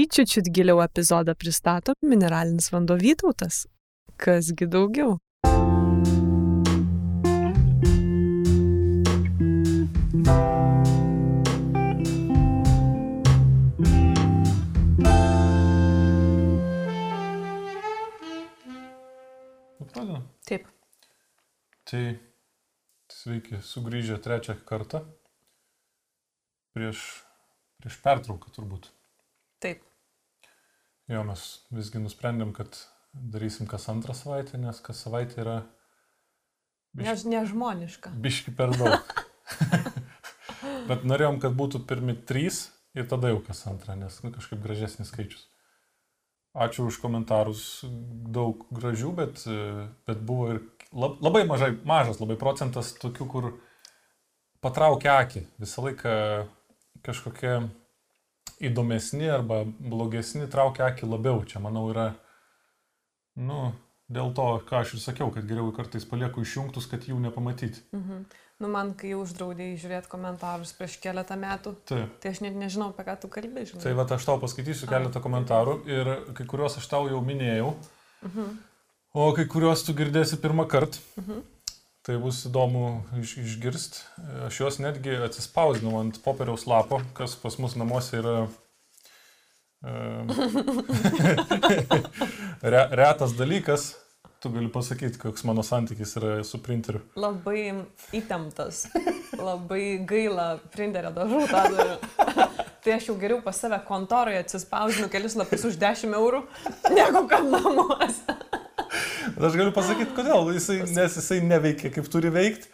Šį čiučiut giliau epizodą pristato mineralinis vanduo Vytautas. Kasgi daugiau? Pradedam. Taip. Tai sveiki, sugrįžę trečią kartą. Prieš, prieš pertrauką turbūt. Taip. Jo, mes visgi nusprendėm, kad darysim kas antrą savaitę, nes kas savaitė yra Než, nežmoniška. biški per daug. Bet norėjom, kad būtų pirmi trys ir tada jau kas antrą, nes nu, kažkaip gražesnis skaičius. Ačiū už komentarus, daug gražių, bet, bet buvo ir lab, labai mažai, mažas labai procentas tokių, kur patraukia akį. Visą laiką kažkokie įdomesni arba blogesni traukia akį labiau. Čia, manau, yra, nu, dėl to, ką aš ir sakiau, kad geriau kartais palieku išjungtus, kad jų nepamatyti. Mhm. Nu, man, kai uždraudėjai žiūrėti komentarus prieš keletą metų, Taip. tai aš net nežinau, apie ką tu kalbė, žinai. Tai va, aš tau paskaitysiu keletą komentarų ir kai kuriuos aš tau jau minėjau, Mhm. o kai kuriuos tu girdėsi pirmą kartą. Mhm. Tai bus įdomu iš, išgirsti. Aš juos netgi atsispausdinau ant popieriaus lapo, kas pas mus namuose yra re, retas dalykas. Tu gali pasakyti, koks mano santykis yra su printeriu. Labai įtemptas, labai gaila printerio dažų tą dariu. Tai aš jau geriau pas save kontoroje atsispausdinu kelis lapus už 10 eurų, negu kad namuose. Bet aš galiu pasakyti, kodėl. Jisai, nes jisai neveikia kaip turi veikti.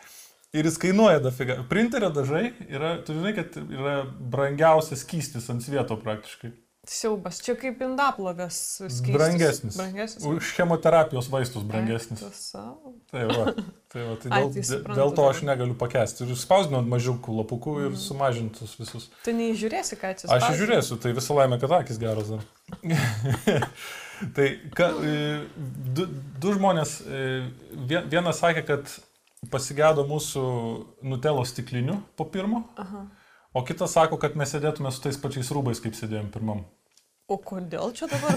Ir jis kainuoja dafiga. Printerio dažai yra, tu žinai, kad yra brangiausias skystis ant svieto praktiškai. Siaubas, čia kaip indaplovės skystis. Brangesnis. Brangesnis. Už chemoterapijos vaistus brangesnis. Tai va. Tai, va, tai Ai, dėl, tai dėl, to aš dabar. negaliu pakęsti. Ir spausdinu ant mažiukų lapukų ir Mhm. sumažintus visus. Tu neįžiūrėsi, ką atsispausdini. Aš žiūrėsiu, tai visą laimę, kad akis geras dar. tai ka, e, du, du žmonės, e, vie- vienas sakė, kad pasigėdo mūsų nutelos stiklinių po pirmo, Aha. o kitas sako, kad mes sėdėtume su tais pačiais rūbais, kaip sėdėjom pirmam. O kodėl čia dabar?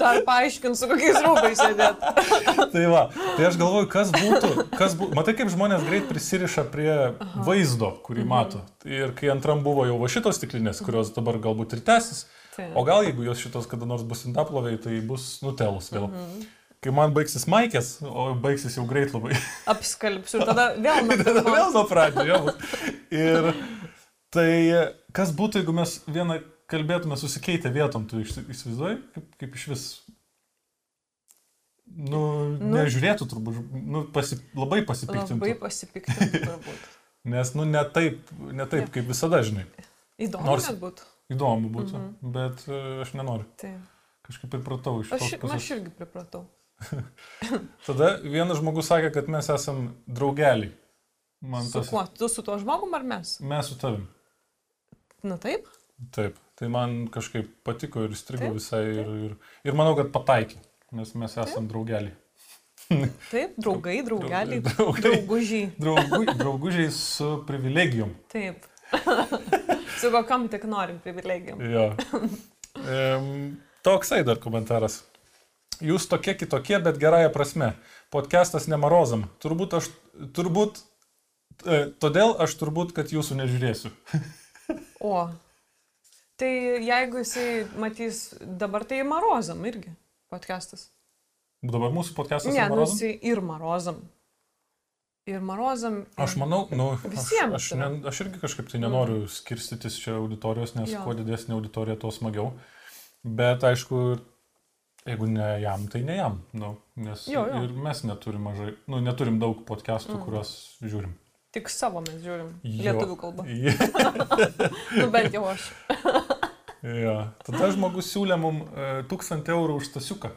Dar paaiškinsiu, kokiais rūbais sėdėt. tai va, tai aš galvoju, kas būtų, kas būtų. Matai, kaip žmonės greit prisiriša prie Aha. vaizdo, kurį Mhm. mato. Ir kai antram buvo jau va šitos stiklinės, kurios dabar galbūt ir tęsis, Tai. o gal jeigu jos šitos kada nors bus indaploviai, tai bus nutelus vėl. Mhm. Kai man baigsis maikės, o baigsis jau greit labai. Apskalbsiu ir tada vėl nuo pirmos. vėl nuo bus. Ir tai kas būtų, jeigu mes vieną kalbėtume susikeitę vietom, tu įsivaizduoji, kaip, kaip iš vis. Nu, Nu. nežiūrėtų turbūt, nu, pasi, labai pasipiktintų. Labai pasipiktinti turbūt. Nes, nu, ne taip, ne taip Ne. kaip visada, žinai. Įdomu Nors- būtų. Įdomu būtų, Mhm. mhm. bet e, aš nenoriu. Tai. Kažkaip pripratau iš Aš, tos nu, aš irgi pripratau. Tada vienas žmogus sakė, kad mes esam draugeliai. Man Su tas. kuo? Tu su tuo žmogum ar mes? Mes su tavim. Na taip. Taip. Tai man kažkaip patiko ir įstrigo Taip, visai. Ir, ir, ir manau, kad pataikė. Nes mes esam draugeliai. Taip, draugai, draugeliai, Draugai. draugužiai. Draugu, draugužiai su privilegijom. Taip. su kokiam tik norim privilegijom. Jo. Ehm, toksai dar komentaras. Jūs tokie kitokie, bet gerąją prasme. Podcastas nemarozam. Turbūt aš, turbūt, e, todėl aš turbūt, kad jūsų nežiūrėsiu. O. Tai jeigu jisai matys dabar, tai marozam irgi podcastas. Dabar mūsų podcastas Ne, nu jisai ir marozam. Ir marozam. ir- Aš manau, nu, aš, Visiems aš, yra. ne, aš irgi kažkaip tai nenoriu skirstytis čia auditorijos, nes Jo. kuo didesnė auditorija, tuo smagiau. Bet aišku, jeigu ne jam, tai ne jam. Nu, nes Jo, jo. ir mes neturim mažai, nu, neturim daug podcastų, Mm. mm. kuriuos žiūrim. Tik savo mes žiūrim. Jo. Lietuvių kalba. Nu, bent jau aš. jo. Tada žmogus siūlė mums e, 1000 eurų už stasiuką.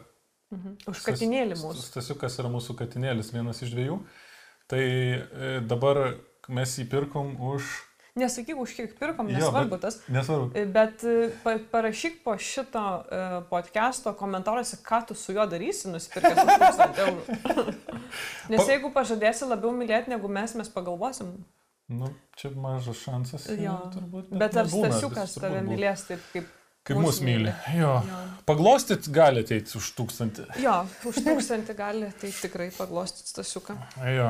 Mhm. Už katinėlį mūsų. Stasiukas yra mūsų katinėlis, vienas iš dviejų. Tai e, dabar mes jį pirkom už... Nesakyk, už kiek pirkom, Jo, nesvarbu tas. Nesvarbu. Bet e, pa, parašyk po šito uh, podcast'o komentaruose, ką tu su juo darysi, nusipirkęs už 1000 eurų. Nes Pa- jeigu pažadėsi labiau mylėti negu mes, mes pagalvosim. Nu, čia mažas šansas. Jo. Turbūt, Bet nu, ar būna, Stasiukas tave mylės taip, kaip Kaip mus myli. Jo. Jo. Paglostyt gali ateiti už tūkstantį. Jo, už tūkstantį gali, tai tikrai paglostyti stasiuką. Jo.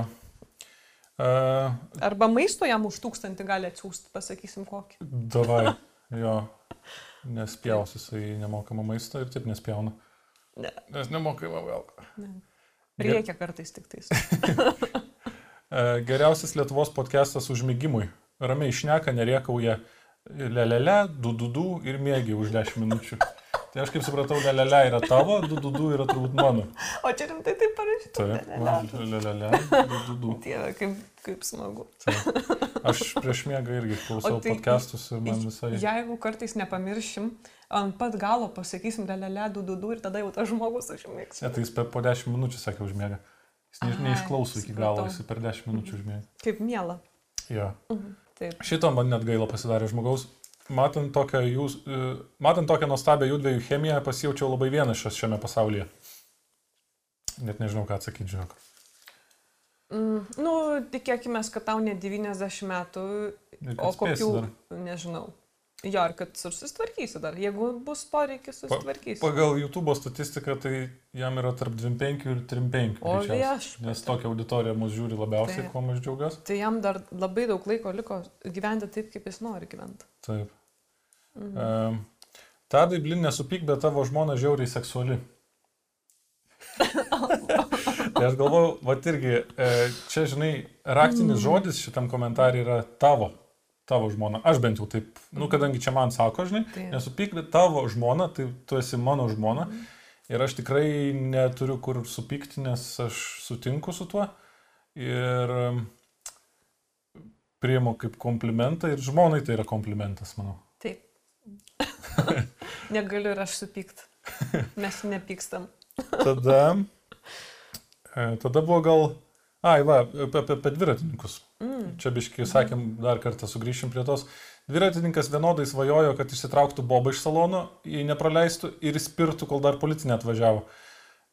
Uh, Arba maisto jam už tūkstantį gali atsiųsti, pasakysim kokį. davai. Jo. Nespjaus jisai nemokamą maistą ir taip nespjauna. Ne. Nes nemokamą vėl. Ne. Reikia kartais tik tais. E, Geriausias Lietuvos podcastas užmygimui. Ramiai išneka, neriekauja lelele, dududu ir mėgi už 10 minučių. Tai aš kaip supratau, lelele yra tavo, dududu yra turbūt mano. O čia rimtai taip parašyta. Taip, Lelele. dududu. Dieve, kaip, kaip smagu. Taip. Aš prieš miegą irgi klausau tai- podcastus ir man visai... Jeigu kartais nepamiršim, ant pat galo pasakysim lelele, du, du, du ir tada jau tas žmogus užmigs. Ne, tai jis po 10 minučių sakė užmiega. Jis ne, neišklauso iki galo, jis per 10 minučių užmiega. Kaip miela. Jo. Taip. Šito man net gaila pasidarė žmogaus. Matant tokią, jūs, e, matant tokią nuostabią jų dviejų chemiją, pasijaučiau labai vienišas šiame pasaulyje. Net nežinau, ką atsakyti, žinok. Mm, nu, tikėkime, kad tau ne 90 metų, o kokių, dar. nežinau. Jo, ir kad susitvarkysi dar. Jeigu bus poreikis, susitvarkysi. Pagal YouTube statistiką, tai jam yra tarp 25 ir 35. O viešpatie. Nes tokia auditorija mus žiūri labiausiai, Tai- kuo aš džiaugiuosi. Tai jam dar labai daug laiko liko gyventi taip, kaip jis nori gyventi. Taip. Mhm. Um, Tadai, blin, nesupyk, bet tavo žmona žiauriai seksuali. tai aš galvoju, va irgi, e, čia, žinai, raktinis žodis šitam komentarui yra tavo. Tavo žmona. Aš bent jau taip, nu, kadangi čia man sako, žinai, Tai- nesupyk, bet tavo žmona, tai tu esi mano žmona. Ir aš tikrai neturiu kur supykti, nes aš sutinku su tuo. Ir priimu kaip komplimentą ir žmonai tai yra komplimentas, manau. Taip. Negaliu ir aš supykt. Mes nepykstam. Tada, e, tada buvo gal, ai, va, apie, apie, dviratininkus. Mm. Čia biškai sakėm, dar kartą sugrįšim prie tos. Dviratininkas vienodai svajojo, kad išsitrauktų bobą iš salono, jei nepraleistų ir įspirtų, kol dar policinė atvažiavo.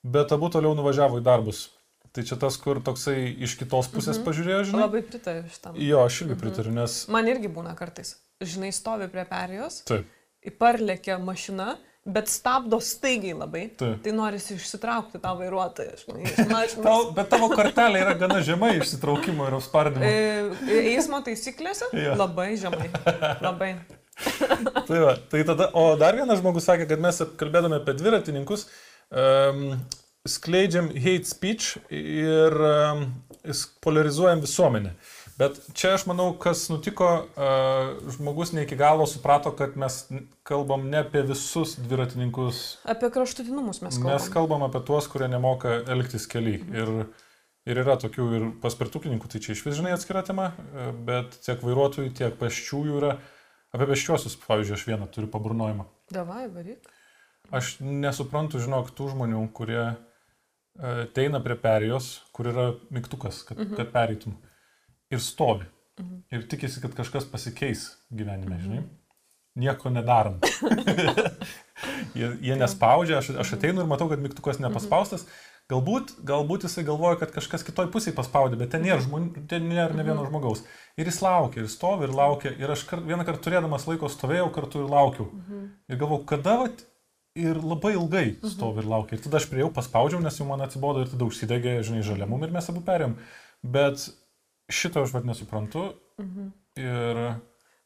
Bet abu toliau nuvažiavo į darbus. Tai čia tas, kur toksai iš kitos pusės Mhm. pažiūrėjo, žinai. Labai pritariu šitam. Jo, aš irgi pritariu, nes... Man irgi būna kartais. Žinai, stovi prie perėjos, Taip, parlėkia mašina, bet stabdo staigiai labai. taip. Tai norisi išsitraukti tą vairuotoją. Tau, bet tavo kortelė yra gana žemai išsitraukimo ir apspardimo. E, Eismo taisyklėse? Jo. Labai žemai. Labai. Tai, va, tai tada, o dar vienas žmogus sakė, kad mes kalbėdami apie dviratininkus, um, skleidžiam hate speech ir um, polarizuojam visuomenę. Bet čia aš manau, kas nutiko, uh, žmogus ne iki galo suprato, kad mes kalbam ne apie visus dviratininkus, Apie kraštutinumus mes kalbame. mes kalbam apie tuos, kurie nemoka elgtis keliai. Ir, ir yra tokių ir paspirtukininkų, tai čia iš vis žinai atskira tema, e, bet tiek vairuotojų, tiek pėsčiųjų yra. Apie pėsčiuosius, pavyzdžiui, aš vieną turiu paburnojimą. Davai, varyk. Aš nesuprantu, žinok, tų žmonių, kurie e, ateina prie perėjos, kur yra mygtukas, kad, mhm. kad pereitum. Ir stovi. Mhm. Ir tikisi, kad kažkas pasikeis gyvenime, žinai. Nieko nedarant. jie, jie nespaudžia, aš, aš ateinu ir matau, kad mygtukas nepaspaustas. Galbūt, galbūt jisai galvoja, kad kažkas kitoj pusėje paspaudė, bet ten nėra, žmonių, ten nėra ne vieno žmogaus. Ir jis laukia, ir stovi, ir laukia. Ir aš kar, vieną kartą turėdamas laiko stovėjau kartu ir laukiau. Ir galvojau, kada vat, ir labai ilgai stovi ir laukia. Ir tada aš prieėjau, paspaudžiau, nes jau man atsibodo ir tada užsidegė, žinai, žaliamum ir mes abu perėm. Bet šito aš vad nesuprantu. Ir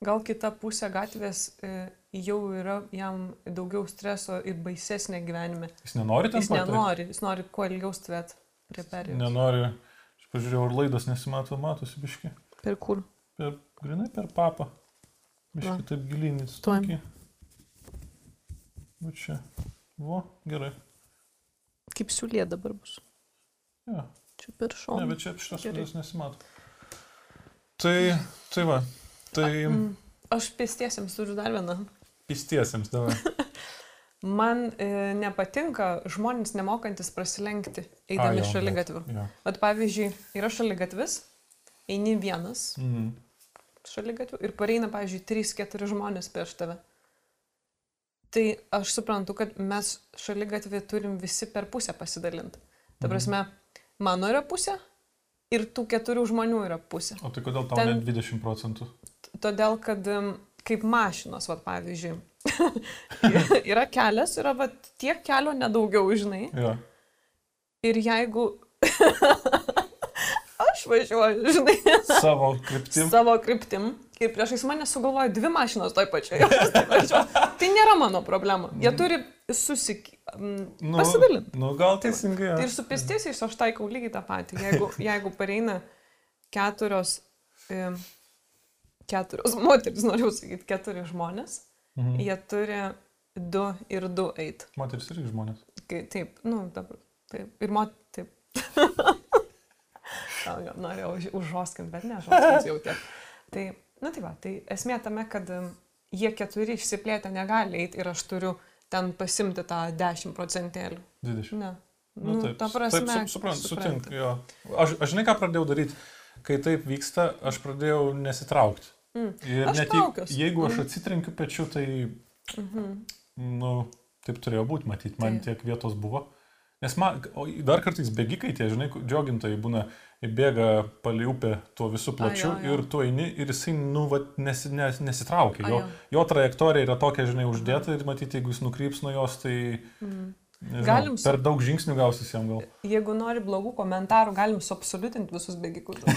Gal kita pusė gatvės e, jau yra jam daugiau streso ir baisesnė gyvenime. jis nenori ten Jis patekti? nenori, jis nori kuo ilgiau stvėt prie perėjos. Nenori. Aš pažiūrėjau, ar laidas nesimato, matosi biški. Per kur? Per, grinai per papą. Biški taip gilinis. Tuoj. Va čia. Vo, gerai. Kaip siūlė dabar bus. Ja. Čia per Ne, šoną. bet čia šitas laidas nesimato. Tai, tai va. Tai Mm. Aš pėstiesiems turiu dar vieną. pistiesiems davai. Man e, nepatinka žmonės nemokantis prasilenkti, eidami šalia gatvių. Vat pavyzdžiui, yra šalia gatvis, eini vienas Mhm. šalia gatvių ir pareina, pavyzdžiui, 3-4 žmonės prieš tave. Tai aš suprantu, kad mes šalia gatvį turim visi per pusę pasidalinti. Ta Mhm. prasme, mano yra pusė ir tų keturių žmonių yra pusė. O tai kodėl tau Ten- net 20 procentų? Todėl, kad kaip mašinos, va, pavyzdžiui. yra kelias, yra va, tiek kelio nedaugiau, žinai. Jo. Ir jeigu aš važiuoju, žinai, Savo kryptim. savo kryptim ir priešais mane sugalvoja dvi mašinos toj pačioje. tai nėra mano problema. Jie turi susik... Nu, pasidalinti. Nu, gal teisingai. Tai ir su pėstiesiais aš taikau lygiai tą patį. Jeigu, jeigu pareina keturios, e, keturios moteris, noriu sakyti, keturi žmonės, Mhm. jie turi du ir du eit. Moteris irgi žmonės. Kai, taip, nu, dabar. Taip. Ir mot, taip. Gal, norėjau už- užžoskinti, bet ne, žoskins jau tiek. Tai, nu tai va, tai esmė tame, kad jie keturi išsiplėtę negali eiti ir aš turiu ten pasimti tą 10 procentėlių. 20. Ne. Nu, taip, ta prasme. taip su- suprant, supranti. sutinku. Jo. Aš, aš žinai, ką pradėjau daryti. Kai taip vyksta, aš pradėjau nesitraukti. Mm. Ir Aš net jei- traukiuos. jeigu aš Mm. atsitrenkiu pečiu, tai, Mhm. nu, taip turėjo būti, matyt, man Taip. tiek vietos buvo. Nes man, dar kartais bėgikai, tie, žinai, džiogintojai būna, įbėga palei upę tuo visų plačiu jo, jo. ir tu eini ir jisai, nu, va, nesi, nes, nesitraukia. A, Jo, jo. jo trajektorija yra tokia, žinai, uždėta ir matyti, jeigu jis nukryps nuo jos, tai... Mm. Nežinau, Galim per daug žingsnių gausis jam gal. Jeigu nori blogų komentarų, galim suabsoliutinti visus bėgikus.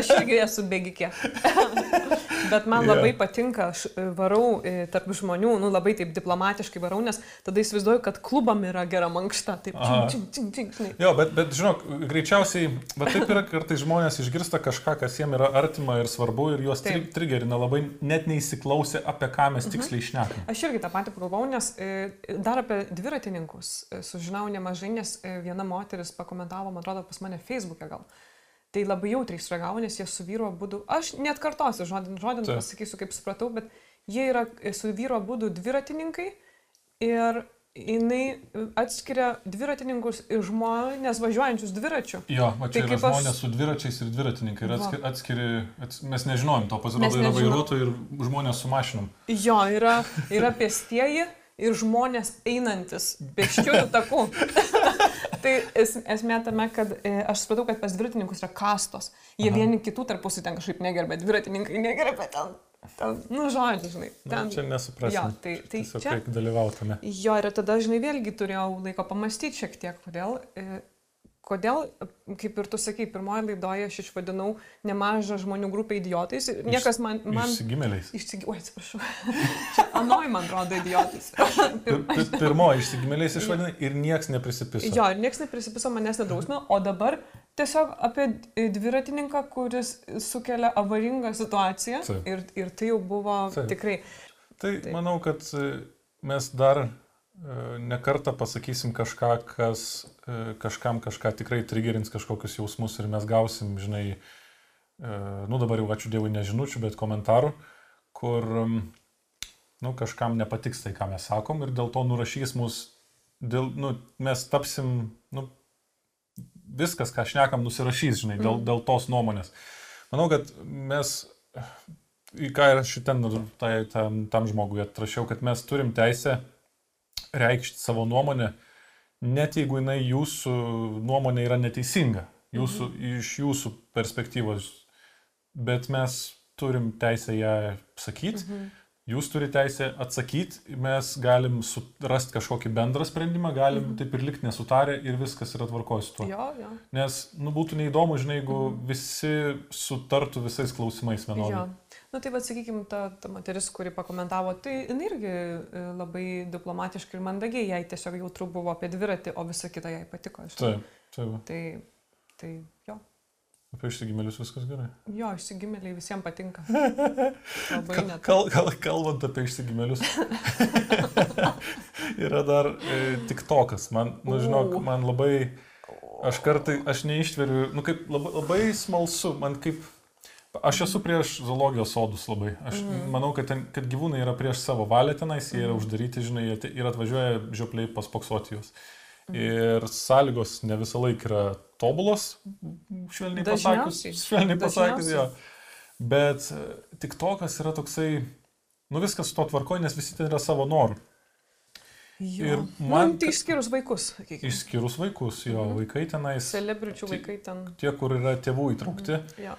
Aš irgi esu bėgikė. Bet man labai patinka, aš e, varau e, tarp žmonių, nu labai taip diplomatiškai varau, nes tada įsivaizduoju, kad klubam yra gera mankšta. Taip, čing, čing, čing, žinai. Jo, bet, bet žinok, greičiausiai, bet taip yra, kartais žmonės išgirsta kažką, kas jiems yra artima ir svarbu ir juos Taip. Mhm. trigerina labai, net neįsiklausę, apie ką mes tiksliai išnekame. Aš irgi tą patį pagalvojau, nes e, dar apie dviratininkus sužinau nemažai, nes viena moteris pakomentavo, man atrodo, pas mane Facebook'e gal. Tai labai jautriai sureagavo, nes jie su vyru būdu, aš net kartosiu žodin, žodin Taip. pasakysiu, kaip supratau, bet jie yra su vyru būdu dviratininkai ir jinai atskiria dviratininkus ir žmonės važiuojančius dviračiu. Jo, va čia Tai yra kaip aš- žmonės su dviračiais ir dviratininkai. Ir atskiri, atskiri ats, mes nežinojom to, pasirodo, yra vairuotojai ir žmonės su mašinom. Jo, yra, yra pėstieji ir žmonės einantis pėsčiųjų takų. tai es, esmė tame, kad e, aš supratau, kad pas dviratininkus yra kastos. Jie Aha. vieni kitų tarpusai ten kažkaip negerbė, dviratininkai negerbė ten. ten nu, žodžiu, žinai. Ten, čia nesuprasim. Jo, tai, tai Tiesiog čia. reikia dalyvautame. Jo, ir tada, žinai, vėlgi turėjau laiko pamastyti šiek tiek, kodėl. E, Kodėl, kaip ir tu sakai, pirmoje laidoje aš išvadinau nemažą žmonių grupę idiotais ir niekas man... man Išsigimėliais. Išsigi... Oi, atsiprašau. Anoj, man atrodo, idiotais. Pir, pir, pirmoji išsigimėliais išvadinai ir nieks neprisipiso. Jo, ir niekas neprisipiso manęs nedrausmino, o dabar tiesiog apie dviratininką, kuris sukelia avaringą situaciją. Taip. Ir, ir tai jau buvo Taip. tikrai. Tai Taip. manau, kad mes dar nekartą pasakysim kažką, kas e, kažkam kažką tikrai trigerins kažkokius jausmus ir mes gausim, žinai, e, nu dabar jau ačiū Dievui nežinučių, bet komentarų, kur, nu, kažkam nepatiks tai, ką mes sakom ir dėl to nurašys mus, dėl, nu, mes tapsim, nu, viskas, ką šnekam, nusirašys, žinai, dėl, Mm. dėl tos nuomonės. Manau, kad mes į ką ir aš ten tai, tam, tam žmogui atrašiau, kad mes turim teisę reikšti savo nuomonę, net jeigu jinai jūsų nuomonė yra neteisinga, jūsų, mhm. iš jūsų perspektyvos, bet mes turim teisę ją sakyti, Mhm. jūs turite teisę atsakyti, mes galim rasti kažkokį bendrą sprendimą, galim mhm. taip ir likti nesutarę ir viskas yra tvarkoj su tuo. Jo, jo. Nes, nu, būtų neįdomu, žinai, jeigu visi sutartų visais klausimais vienodai. Jo. Na tai, vad, sakykime, ta, ta moteris, kuri pakomentavo, tai jinai irgi e, labai diplomatiškai ir mandagiai, jai tiesiog jautru buvo apie dviratį, o visa kita jai patiko. Taip, taip. Tai, tai jo. Apie išsigimėlius viskas gerai. Jo, išsigimėliai visiems patinka. Labai net. Kal, kal, kalbant apie išsigimėlius, yra dar e, tik tokas. Man, nu, žinok, man labai, aš kartai, aš neištveriu, nu, kaip labai, labai smalsu, man kaip, aš esu prieš zoologijos sodus labai. Aš Mhm. manau, kad, ten, kad gyvūnai yra prieš savo valią tenais, jie yra Mhm. uždaryti, žinai, ir atvažiuoja žiopliai paspoksoti juos. Mhm. Ir sąlygos ne visą laiką yra tobulos, švelniai pasakius. Švelniai pasakius, jo. Bet e, tik tokas yra toksai, nu viskas su to tvarkoja, nes visi ten yra savo norų. Jo. Ir man... man Nu, tai išskyrus vaikus, sakykime. Išskyrus vaikus, jo, Mhm. vaikai tenais, Celebričių vaikai ten. tie, kur yra tėvų įtraukti. Jo.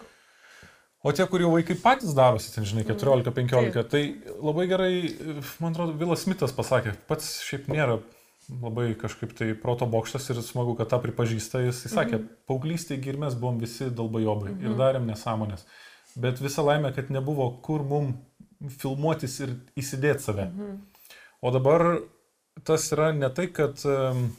O tie, kur jau vaikai patys darosi, ten, žinai, 14-15, Taip. tai labai gerai, man atrodo, Vilas Smithas pasakė, pats šiaip nėra labai kažkaip tai proto bokštas ir smagu, kad tą pripažįsta. Jis, jis sakė, paauglystėje ir mes buvom visi dalbajobai ir darėm nesąmonės. Bet visa laimė, kad nebuvo kur mum filmuotis ir įsidėti save. O dabar tas yra ne tai, kad um,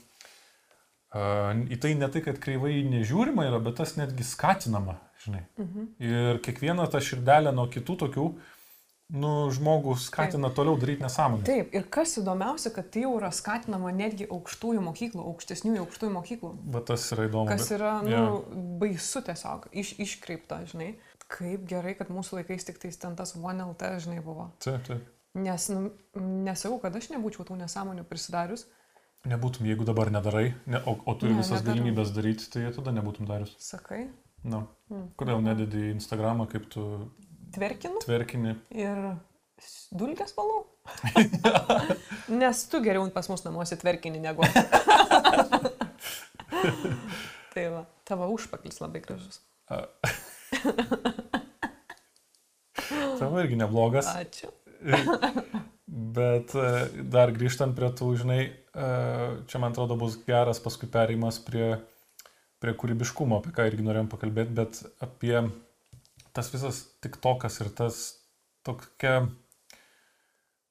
a, į tai ne tai, kad kreivai nežiūrima yra, bet tas netgi skatinama, žinai. Mhm. Ir kiekvieną tą širdelę nuo kitų tokių, nu, žmogų skatina toliau daryti nesąmonę. Taip, ir kas įdomiausia, kad tai jau yra skatinama netgi aukštųjų mokyklų, aukštesniųjų aukštųjų mokyklų. Bet tas yra įdomu. Kas bet- yra, nu, jo. baisu tiesiog, iš, iškreipta, žinai. Kaip gerai, kad mūsų laikais tik tais ten tas OneLT, žinai, buvo. Taip, taip. Nes, nu, nesakau, kad aš nebūčiau tų nesąmonių prisidarius. Nebūtum, jeigu dabar nedarai, ne, o, o turi Ne, visas nedarau. galimybės daryti, tai tada nebūtum darius. Sakai, Na. Mm. Kodėl nededi į Instagramą, kaip tu tverkinu tverkini? ir s- dulkes valau. Nes tu geriau pas mus namuose tverkini negu. tai va, tavo užpaklis labai gražus. Tavo irgi neblogas. Ačiū. Bet e, dar grįžtant prie tų, žinai, e, čia man atrodo bus geras paskui perėjimas prie, prie kūrybiškumo, apie ką irgi norėjom pakalbėti, bet apie tas visas tiktokas ir tas tokia,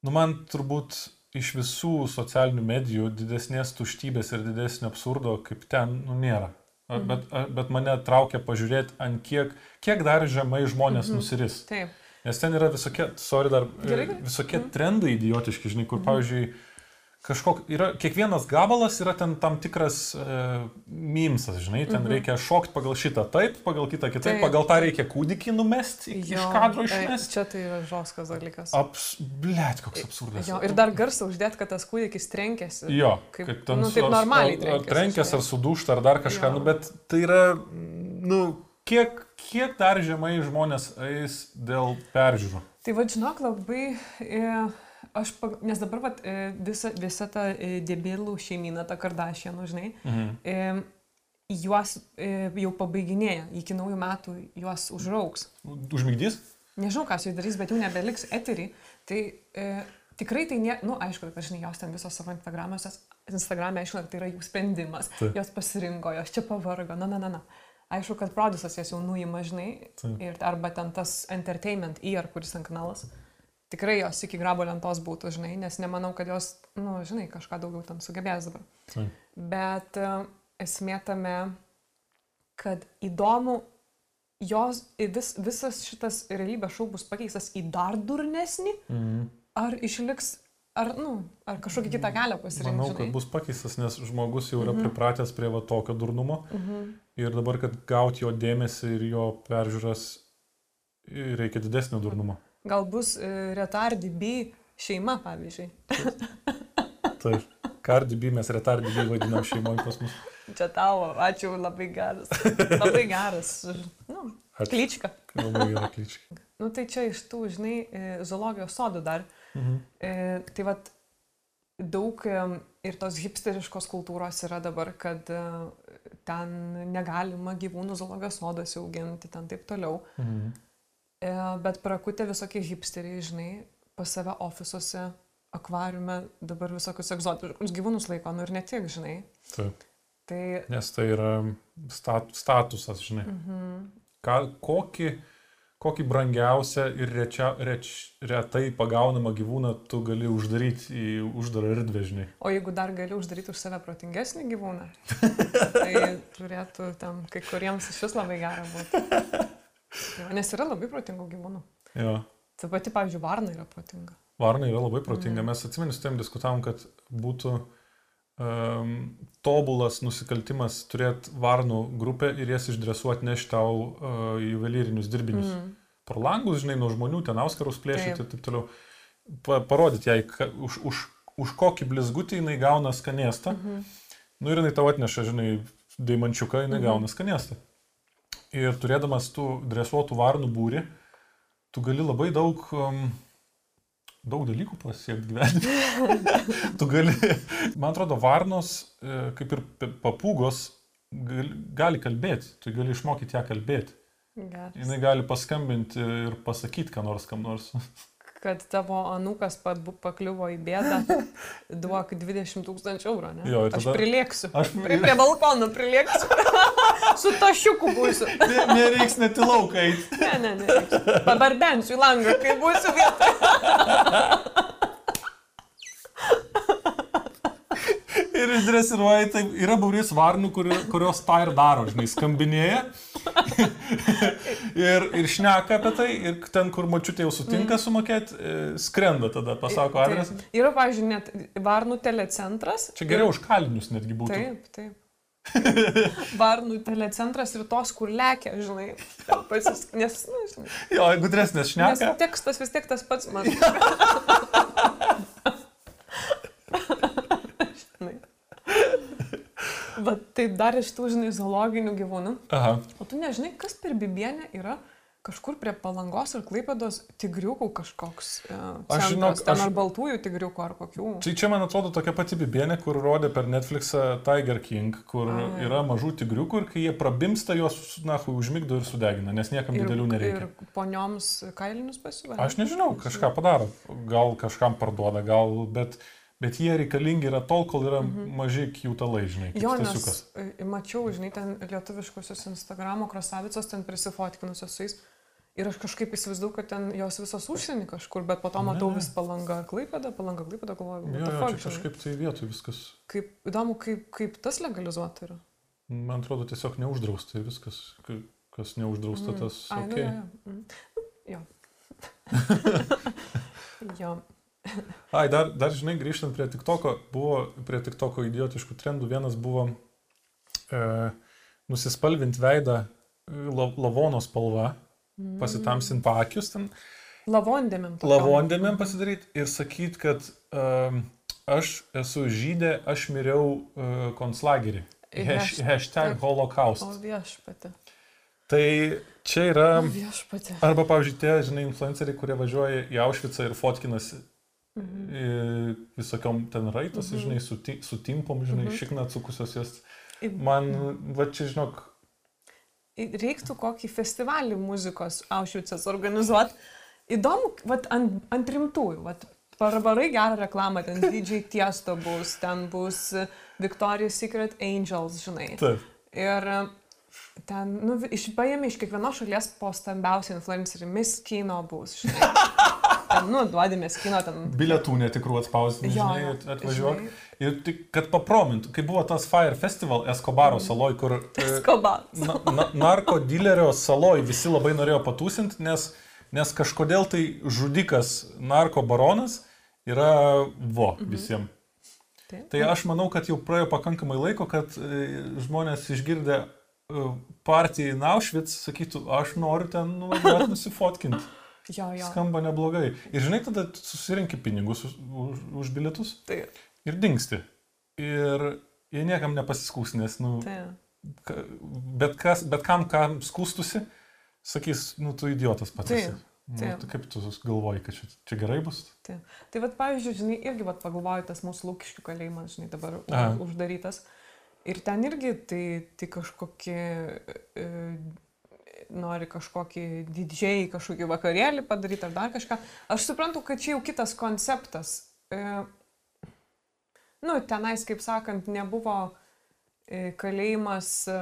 nu man turbūt iš visų socialinių medijų didesnės tuštybės ir didesnio absurdo kaip ten, nu nėra. Mhm. Bet, bet mane traukia pažiūrėti, ant kiek, kiek dar žemai žmonės Mhm. nusiris. Taip. Nes ten yra visokie, sorry, dar Gerai, visokie Mhm. trendai idiotiški, žinai, kur, pavyzdžiui, kažkok, yra, kiekvienas gabalas yra ten tam tikras e, mimsas, žinai, ten Mhm. reikia šokti pagal šitą taip, pagal kitą kitaip, Taip. pagal tą reikia kūdikį numesti, iš kadro e, išmesti. Čia tai yra žoskas dalykas. Aps, blėt, koks absurdas. Jo, ir dar garsą uždėt, kad tas kūdikis trenkėsi. Jo, Kaip- kaip ten nu, taip normaliai ar- ar trenkėsi, trenkės, ar sudūšta, ar dar kažką, Jo. nu, bet tai yra, nu, kiek, kiek dar žemai žmonės eis dėl peržiūrų. Tai vad žinok, labai, e, aš, pag... nes dabar vat, e, visa, visa ta e, debėlų šeimyna, ta kardašienų, žinai, Mhm. juos e, jau pabaiginėja, iki naujų metų juos užrauks. Užmygdys? Nežinau, ką su jais darys, bet jau nebeliks eterį. Tai e, tikrai tai ne, nu aišku, kad žinai, jos ten visos savo Instagramuose, Instagram'e, aišku, tai yra jų sprendimas. Taip. Jos pasirinko, jos čia pavargo, na, na, na, na. Aišku, kad produsas jas jau nuima, žinai, Taip. ir arba ten tas entertainment ER, kuris ten kanalas. Tikrai jos iki grabo lentos būtų, žinai, nes nemanau, kad jos, nu, žinai, kažką daugiau ten sugebės dabar. Taip. Bet e, esmė tame, kad įdomu, jos vis, visas šitas realybės šou bus pakeistas į dar durnesnį, Mhm. ar išliks, ar, nu, ar kažkokį kitą kelią pasirinkti. Manau, kad bus pakeistas, nes žmogus jau yra Mhm. pripratęs prie va tokio durnumo Mhm. ir dabar, kad gauti jo dėmesį ir jo peržiūras, reikia didesnio durnumo. Gal bus e, retardi B šeima, pavyzdžiui. Taip. Cardi mes retardi vadinam šeimoje pas mus. Čia tavo, ačiū, labai geras. Labai geras. Nu, Ačiū. klyčka. Labai gera klička. Nu, tai čia iš tų, žinai, e, zoologijos sodų dar. Mhm. E, tai vad daug e, ir tos hipsteriškos kultūros yra dabar, kad ten negalima gyvūnų zoologijos soduose auginti, ten taip toliau. Mhm. E, bet prakutė visokie hipsteriai, žinai, pas save ofisuose, akvariume dabar visokius egzotiškus gyvūnus laiko, nu ir ne tik, žinai. Taip. Tai... Nes tai yra stat, statusas, žinai. Mhm. Ką, kokį, kokį brangiausią ir rečia, reč, retai pagaunamą gyvūną tu gali uždaryti į uždarą erdvę, žinai. O jeigu dar gali uždaryti už save protingesnį gyvūną, tai turėtų tam kai kuriems iš vis labai gera būti. Jo, nes yra labai protingų gyvūnų. Jo. Ta pati, pavyzdžiui, varna yra protinga. Varna yra labai protinga. Mhm. Mes atsimenu, su tavim diskutavom, kad būtų um, tobulas nusikaltimas turėti varnų grupę ir jas išdresuoti nešti tau uh, juvelyrinius dirbinius. Mm. Mm. Pro langus, žinai, nuo žmonių, ten auskarus plėšyti ir taip toliau. Pa, parodyti jai, ka, už, už, už kokį blizgutį jinai gauna skanėstą. Mhm. Nu ir jinai tau atneša, žinai, daimančiuką, jinai Mhm. gauna skanėstą. Ir turėdamas tų dresuotų varnų būrį, tu gali labai daug, um, daug dalykų pasiekti gyvenime. tu gali, man atrodo, varnos, e, kaip ir papūgos, gali, gali kalbėti, tu gali išmokyti ją kalbėti. Jis gali paskambinti ir pasakyti, ką nors kam nors. Kad tavo anukas pa- pakliuvo į bėdą, duok 20 tūkstančių eurų, ne? Jo, ir Aš tada- prilieksiu. Aš Prie, prie balkono prilieksiu. Su tašiuku būsiu. Ne- Nereiks net į lauką eiti. Ne, ne, ne. Pabardensiu į langą, kai būsiu vietoje. Ir išdresiruoja, tai yra būris varnų, kuri, kurios tą ir daro, žinai, skambinėja. Ir, ir šneka apie tai, ir ten, kur mačiutė jau sutinka sumokėti, e, skrenda tada, pasako adresą. Taip. Yra, pavyzdžiui, net Varnų telecentras. Čia geriau už kalinius netgi būtų. Taip, taip. Varnų telecentras ir tos, kur lekia, žinai. Pasis, nes, nu, žinai, Jo, gudresnės nes šneka. tekstas vis tiek tas pats man. žinai. Bet tai dar iš tų, žinai, zoologinių gyvūnų. Aha. O tu nežinai, kas per bibienę yra kažkur prie palangos ir klaipėdos tigriukų kažkoks. Uh, Aš žinok, ten aš- ar baltųjų tigriukų, ar kokių. Tai čia, man atrodo, tokia pati bibienė, kur rodė per Netflixą Tiger King, kur A. yra mažų tigriukų ir kai jie prabimsta, juos, na, užmigdo ir sudegina, nes niekam didelių nereikia. Ir ponioms kailinius pasiūlė. Aš nežinau, kažką padaro. Gal kažkam parduoda, gal, bet, bet jie reikalingi yra tol, kol yra maži kiutalai, žinai, Mhm. Jo, nes e, mačiau, žinai, ten lietuviškusios Instagramo krasavicos ten prisifotkinusios su jais. Ir aš kažkaip įsivaizduoju, kad ten jos visos užsienį kažkur, bet po to matau vis palanga klaipėda, palanga klaipėda, galvoju, Jo, jo, čia kažkaip tai vietoj viskas, Kaip, įdomu, kaip, kaip tas legalizuota yra. man atrodo, tiesiog neuždrausta ir viskas, ka- kas neuždrausta, Mm. tas Ai, ok. nu, jo, jo. Mm. Jo. jo. Ai, dar, dar žinai, grįžtant prie TikToko, buvo prie TikToko idiotiškų trendų. Vienas buvo e, nusispalvinti veidą e, la, lavono spalva, Mm. pasitamsinti paakius ten, Lavondėmėm. lavondėmėm pasidaryti ir sakyti, kad um, aš esu žydė, aš miriau uh, konclagerį. Hash, Hash- hashtag taip. holocaust. O viešpatė. Tai čia yra, O viešpatė. arba pavyzdžiui, tie, žinai, influenceriai, kurie važiuoja į Aušvicą ir fotkinasi Mhm. visokiom ten raitos, Mhm. žinai, su, su timpom, žinai, Mhm. šikna atsukusios jas. Man, va čia, žinok, Reiktų kokį festivalį muzikos Aušvicas organizuoti. Įdomu, vat, ant, ant rimtųjų. Vat, Parvarai gerą reklamą, ten DJ Tiesto bus, ten bus Victoria's Secret Angels, žinai. taip. Ir ten, nu, vi- iš, paėmė iš kiekvienos šalies po stambiausią influencerį, Miss Kino bus, žinai. Ten, nu, duodė Miss Kino, ten. Bilietų netikrų atspausdinti, Jo, žinai, atvažiuok. žinai. Ir tik, kad papromintų, kai buvo tas Fire Festival Escobaro Mhm. saloj, kur e, Skobas. na, na, narko dilerio saloj visi labai norėjo patūsinti, nes, nes kažkodėl tai žudikas narko baronas yra vo Mhm. visiems. Taip. Tai aš manau, kad jau praėjo pakankamai laiko, kad e, žmonės išgirdę e, partiją į Naušvic sakytų, aš noriu ten nuvažiuoti nusifotkinti. Jo, jo. Skamba neblogai. Ir žinai, tada tu susirinkti pinigus už, už, už bilietus Tai, ir dingsti. Ir jie niekam nepasiskūs, nes, nu, tai. ka, bet, kas, bet kam, kam skūstusi, sakys, nu, tu idiotas pats. Taip, esi. Nu, taip. tai kaip tu galvoji, kad čia, čia gerai bus? Tai, tai vad, pavyzdžiui, žinai, irgi vad pagalvoju, tas mūsų lūkiškių kalėjimas, žinai, dabar Aha. uždarytas. Ir ten irgi tai, tai kažkokie, e, nori kažkokį didžiai, kažkokį vakarėlį padaryti ar dar kažką. Aš suprantu, kad čia jau kitas konceptas. E, nu, tenais, kaip sakant, nebuvo e, kalėjimas e,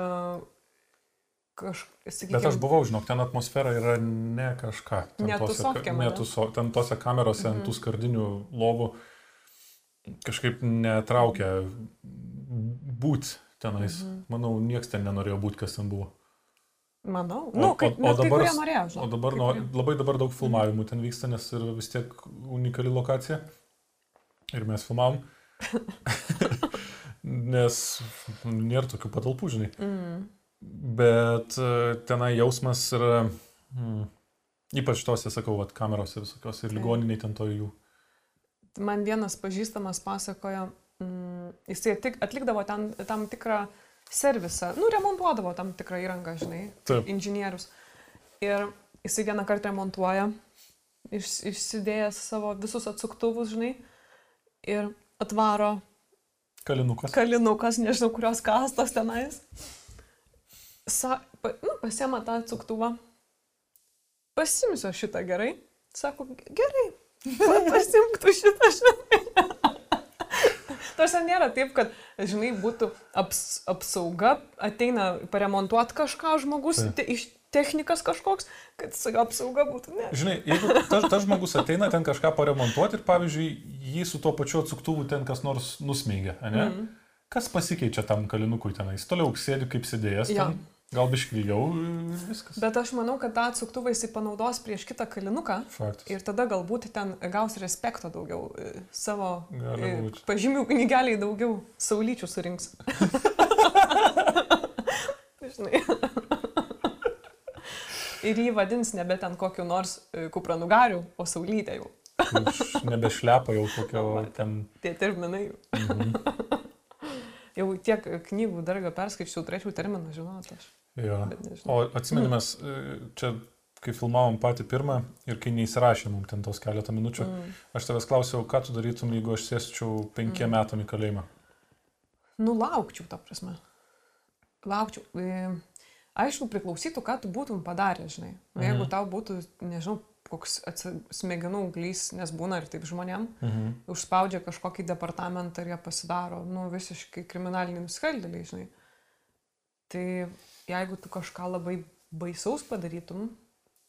kažkaip, Bet aš buvau, žinok, ten atmosfera yra ne kažką. Ten Ne tose, tūsovkėm, ne ane? tuso, ten tose kamerose ant Mhm. tų skardinių lovų kažkaip netraukia būti tenais. Mhm. Manau, niekas ten nenorėjo būti, kas ten buvo. Manau. O- Nu, kaip, o- o kai dabar s- norėjo, O žinai. dabar kai kurie. labai dabar daug filmavimų ten vyksta, nes yra vis tiek unikali lokacija. Ir mes filmavom. nes nėra tokių patalpų, žinai. Mm. Bet e, tenai jausmas yra, mm, ypač tose, sakau, vat, kamerose visokios ir ligoniniai ten to jų. Man vienas pažįstamas pasakojo, mm, jisai atlik, atlikdavo ten, tam tikrą servisą, nu, remontuodavo tam tikrą įrangą, žinai, Taip. inžinierius. Ir jisai vieną kartą remontuoja, iš, išsidėjęs savo visus atsuktuvus, žinai, ir atvaro Kalinukas. kalinukas, nežinau, kurios kastos tenais. sa, pa, nu, pasiema tą atsuktuvą. Pasimsiu šitą gerai. Sako, gerai. pa- Pasimk tu šitą, žinai. Tarsi nėra taip, kad, žinai, būtų aps, apsauga, ateina paremontuoti kažką žmogus, te, iš technikas kažkoks, kad su apsauga būtų. Ne. Žinai, jeigu tas, tas žmogus ateina ten kažką paremontuoti ir, pavyzdžiui, jį su tuo pačiu atsuktuvu ten kas nors nusmeigia, ne? Mm. Kas pasikeičia tam kalinukui tenais? Toliau sėdi kaip sėdėjęs, Jo. ten, gal bišklyliau ir viskas. Bet aš manau, kad tą atsuktuvą jisai panaudos prieš kitą kalinuką. Faktas. Ir tada galbūt ten gaus respekto daugiau, e, savo e, pažymių knygeliai daugiau saulyčių surinks. Žinai. Ir jį vadins nebe ten kokiu nors e, kupranugariu, o saulytė jau. Nebešlepa jau kokio ten. Tie terminai. Mhm. Jau tiek knygų dar gal perskaičiau, turėčiau terminą žinoti aš. Jo. O atsimenimas, čia, kai filmavom patį pirmą ir kai neįsirašėm ten tos keletą minučių, Mm. aš tavęs klausiau, ką tu darytum, jeigu aš sėsčiau penkiem Mm. metam į kalėjimą. Nu, laukčiau, ta prasme. Laukčiau. E, Aišku, priklausytų, ką tu būtum padaręs, žinai. Nu, jeigu Mhm. tau būtų, nežinau, koks smegenų auglys, nes būna ir taip žmonėm, Mhm. užspaudžia kažkokį departamentą ir jie pasidaro, nu, visiškai kriminaliniai nusikaltėliai, žinai. Tai jeigu tu kažką labai baisaus padarytum,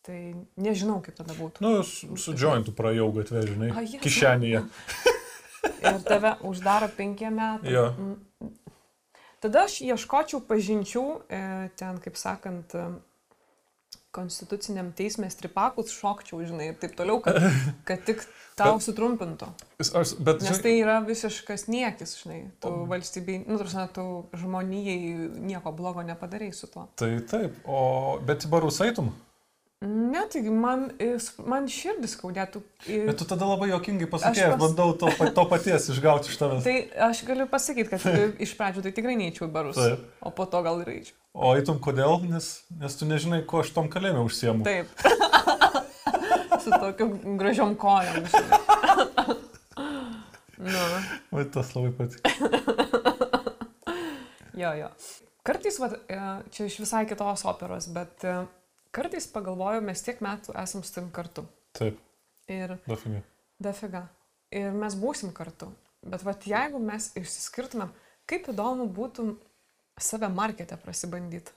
tai nežinau, kaip tada būtų. Nu, su, su jointu praėjau gatvę, žinai, A, Jėzau. kišenėje. Ir tave uždaro penkiem metam. Mm. Tada aš ieškočiau pažinčių, e, ten, kaip sakant, konstituciniam teismė stripakus šokčiau, žinai, ir taip toliau, kad, kad tik tau sutrumpintų. Aš, bet, Nes tai yra visiškas niekis, žinai, tu O- valstybei, nu, tarsi, tu žmonijai nieko blogo nepadarai su tuo. tai taip, o bet į barus eitum? Ne, taigi man, man širdis skaudėtų. Bet tu tada labai jokingai pasakėjai, Aš pas- bandau to, to paties išgauti iš tavęs. Tai aš galiu pasakyti, kad iš pradžių tai tikrai neįčiau barus, Taip. o po to gal ir eičiau. O eitum kodėl? Nes, nes tu nežinai, ko aš tom kalėjime užsiemu. Taip. Su tokiu gražiom kojom. nu, Vai tas labai patiko. jo, jo. Kartais, va, čia iš visai kitos operos, bet e, kartais pagalvoju, mes tiek metų esam su tim kartu. Taip, Ir dafingai. dafiga. Ir mes būsim kartu. Bet va, jeigu mes išsiskirtumėm, kaip įdomu būtų save marketę prasibandyti.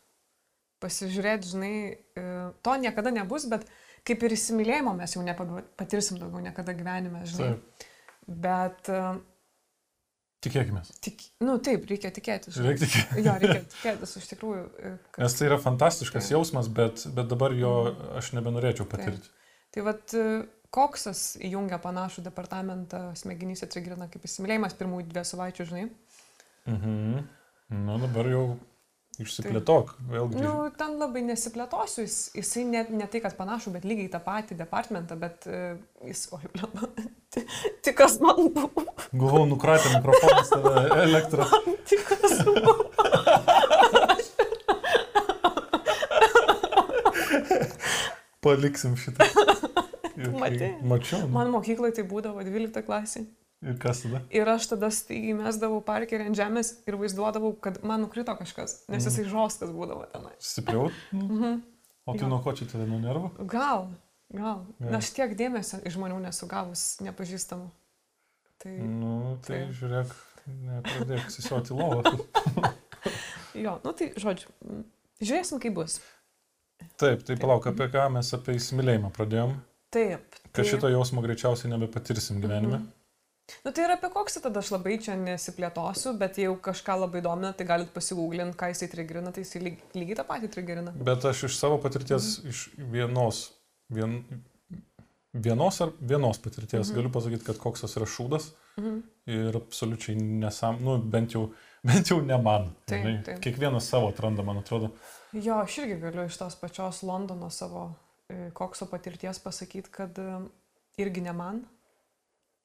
Pasižiūrėti, žinai, e, to niekada nebus, bet kaip ir įsimylėjimo mes jau nepatirsim daugiau niekada gyvenime, žinai. Taip. Bet, e, Tikėkime. tik, nu taip, reikia tikėtis. Reikia tikėti. Jo, reikia tikėtis, iš tikrųjų. e, Kad... Nes tai yra fantastiškas Taip. jausmas, bet, bet dabar jo aš nebenorėčiau patirti. Tai vad, koksas įjungia panašų departamentą smegenyse trigerina kaip įsimylėjimas pirmųjų dviejų savaičių, žinai. Mhm. Na dabar jau išsiplėtok. Vėlgi. Nu, ten labai nesiplėtosiu, jis, jisai ne, ne tai, kad panašu, bet lygiai tą patį departamentą, bet uh, jis, oi, blema, tik kas man buvo, Galvau, nukratė mikrofonas tave elektrą. tik kas buvo. Paliksim šitą. Matei? Mačiau. nu. Man mokykloje tai būdavo 12 klasė. Ir kas tada? Ir aš tada staigiai mesdavau parkerį ant žemės ir vaizduodavau, kad man nukrito kažkas, nes jisai žoskas būdavo tenai. Stipriau? Mhm. O tai nuo ko čia tave nuo nervų? Gal, gal. Jo. Aš tiek dėmesio iš žmonių nesugavus nepažįstamų. Tai Nu, tai Taip. žiūrėk, nepradėk sisioti lovą. jo, nu tai žodžiu, žiūrėsim, kaip bus. Taip, tai palauk, apie ką mes apie įsimylėjimą pradėjom. Taip. Kad tai- šito jausmo greičiausiai nebepatirsim gyvenime. Mhm. Nu tai ir apie koksą tada aš labai čia nesiplėtosiu, bet jeigu kažką labai domina, tai galit pasigūglinti, ką jisai trigerina, tai jisai lyg, lygiai tą patį trigerina. Bet aš iš savo patirties, Mhm. iš vienos, vien, vienos ar vienos patirties Mhm. galiu pasakyti, kad koksas yra šūdas Mhm. ir absoliučiai nesam, nu bent jau, bent jau ne man. Taip, žinai. taip. Kiekvienas savo atranda, man atrodo. Jo, aš irgi galiu iš tos pačios Londono savo e, kokso patirties pasakyti, kad e, irgi ne man.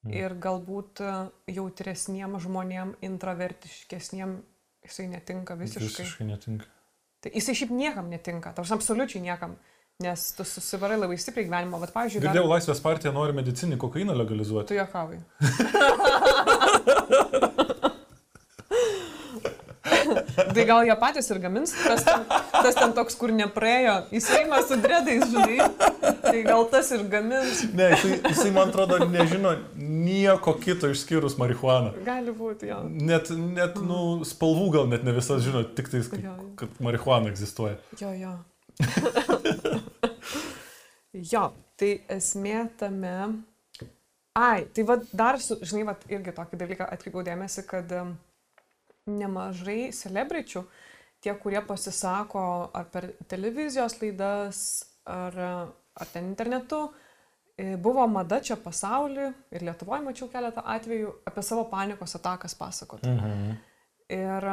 Mhm. Ir galbūt e, jautresniem žmonėm, introvertiškesniem jisai netinka visiškai. Visiškai netinka. Tai jisai šiaip niekam netinka, tarsi absoliučiai niekam. Nes tu susivarai labai stipriai gyvenimo, bet, pavyzdžiui, dar- Girdėjau, Laisvės partija nori medicinį kokainą legalizuoti. tu juokauji. Tai gal jie patys ir gamins, tas ten, tas ten toks, kur nepraėjo, įsėjimas su dredais, žinai. Tai gal tas ir gamins. Ne, jisai, jisai man atrodo nežino nieko kito išskyrus marihuaną. Gali būti, jo. Net, net nu, spalvų gal net ne visas žino, tik tai, Jo, jo. kad marihuana egzistuoja. Jo, jo. jo, tai esmė tame. Ai, tai vad dar, su, žinai, vad irgi tokį dalyką atkreipiau dėmesį, kad em, nemažai celebričių, tie, kurie pasisako ar per televizijos laidas, ar, ar ten internetu, e, buvo mada čia pasaulyje ir Lietuvoje mačiau keletą atvejų apie savo panikos atakas pasakoti. Mhm. Ir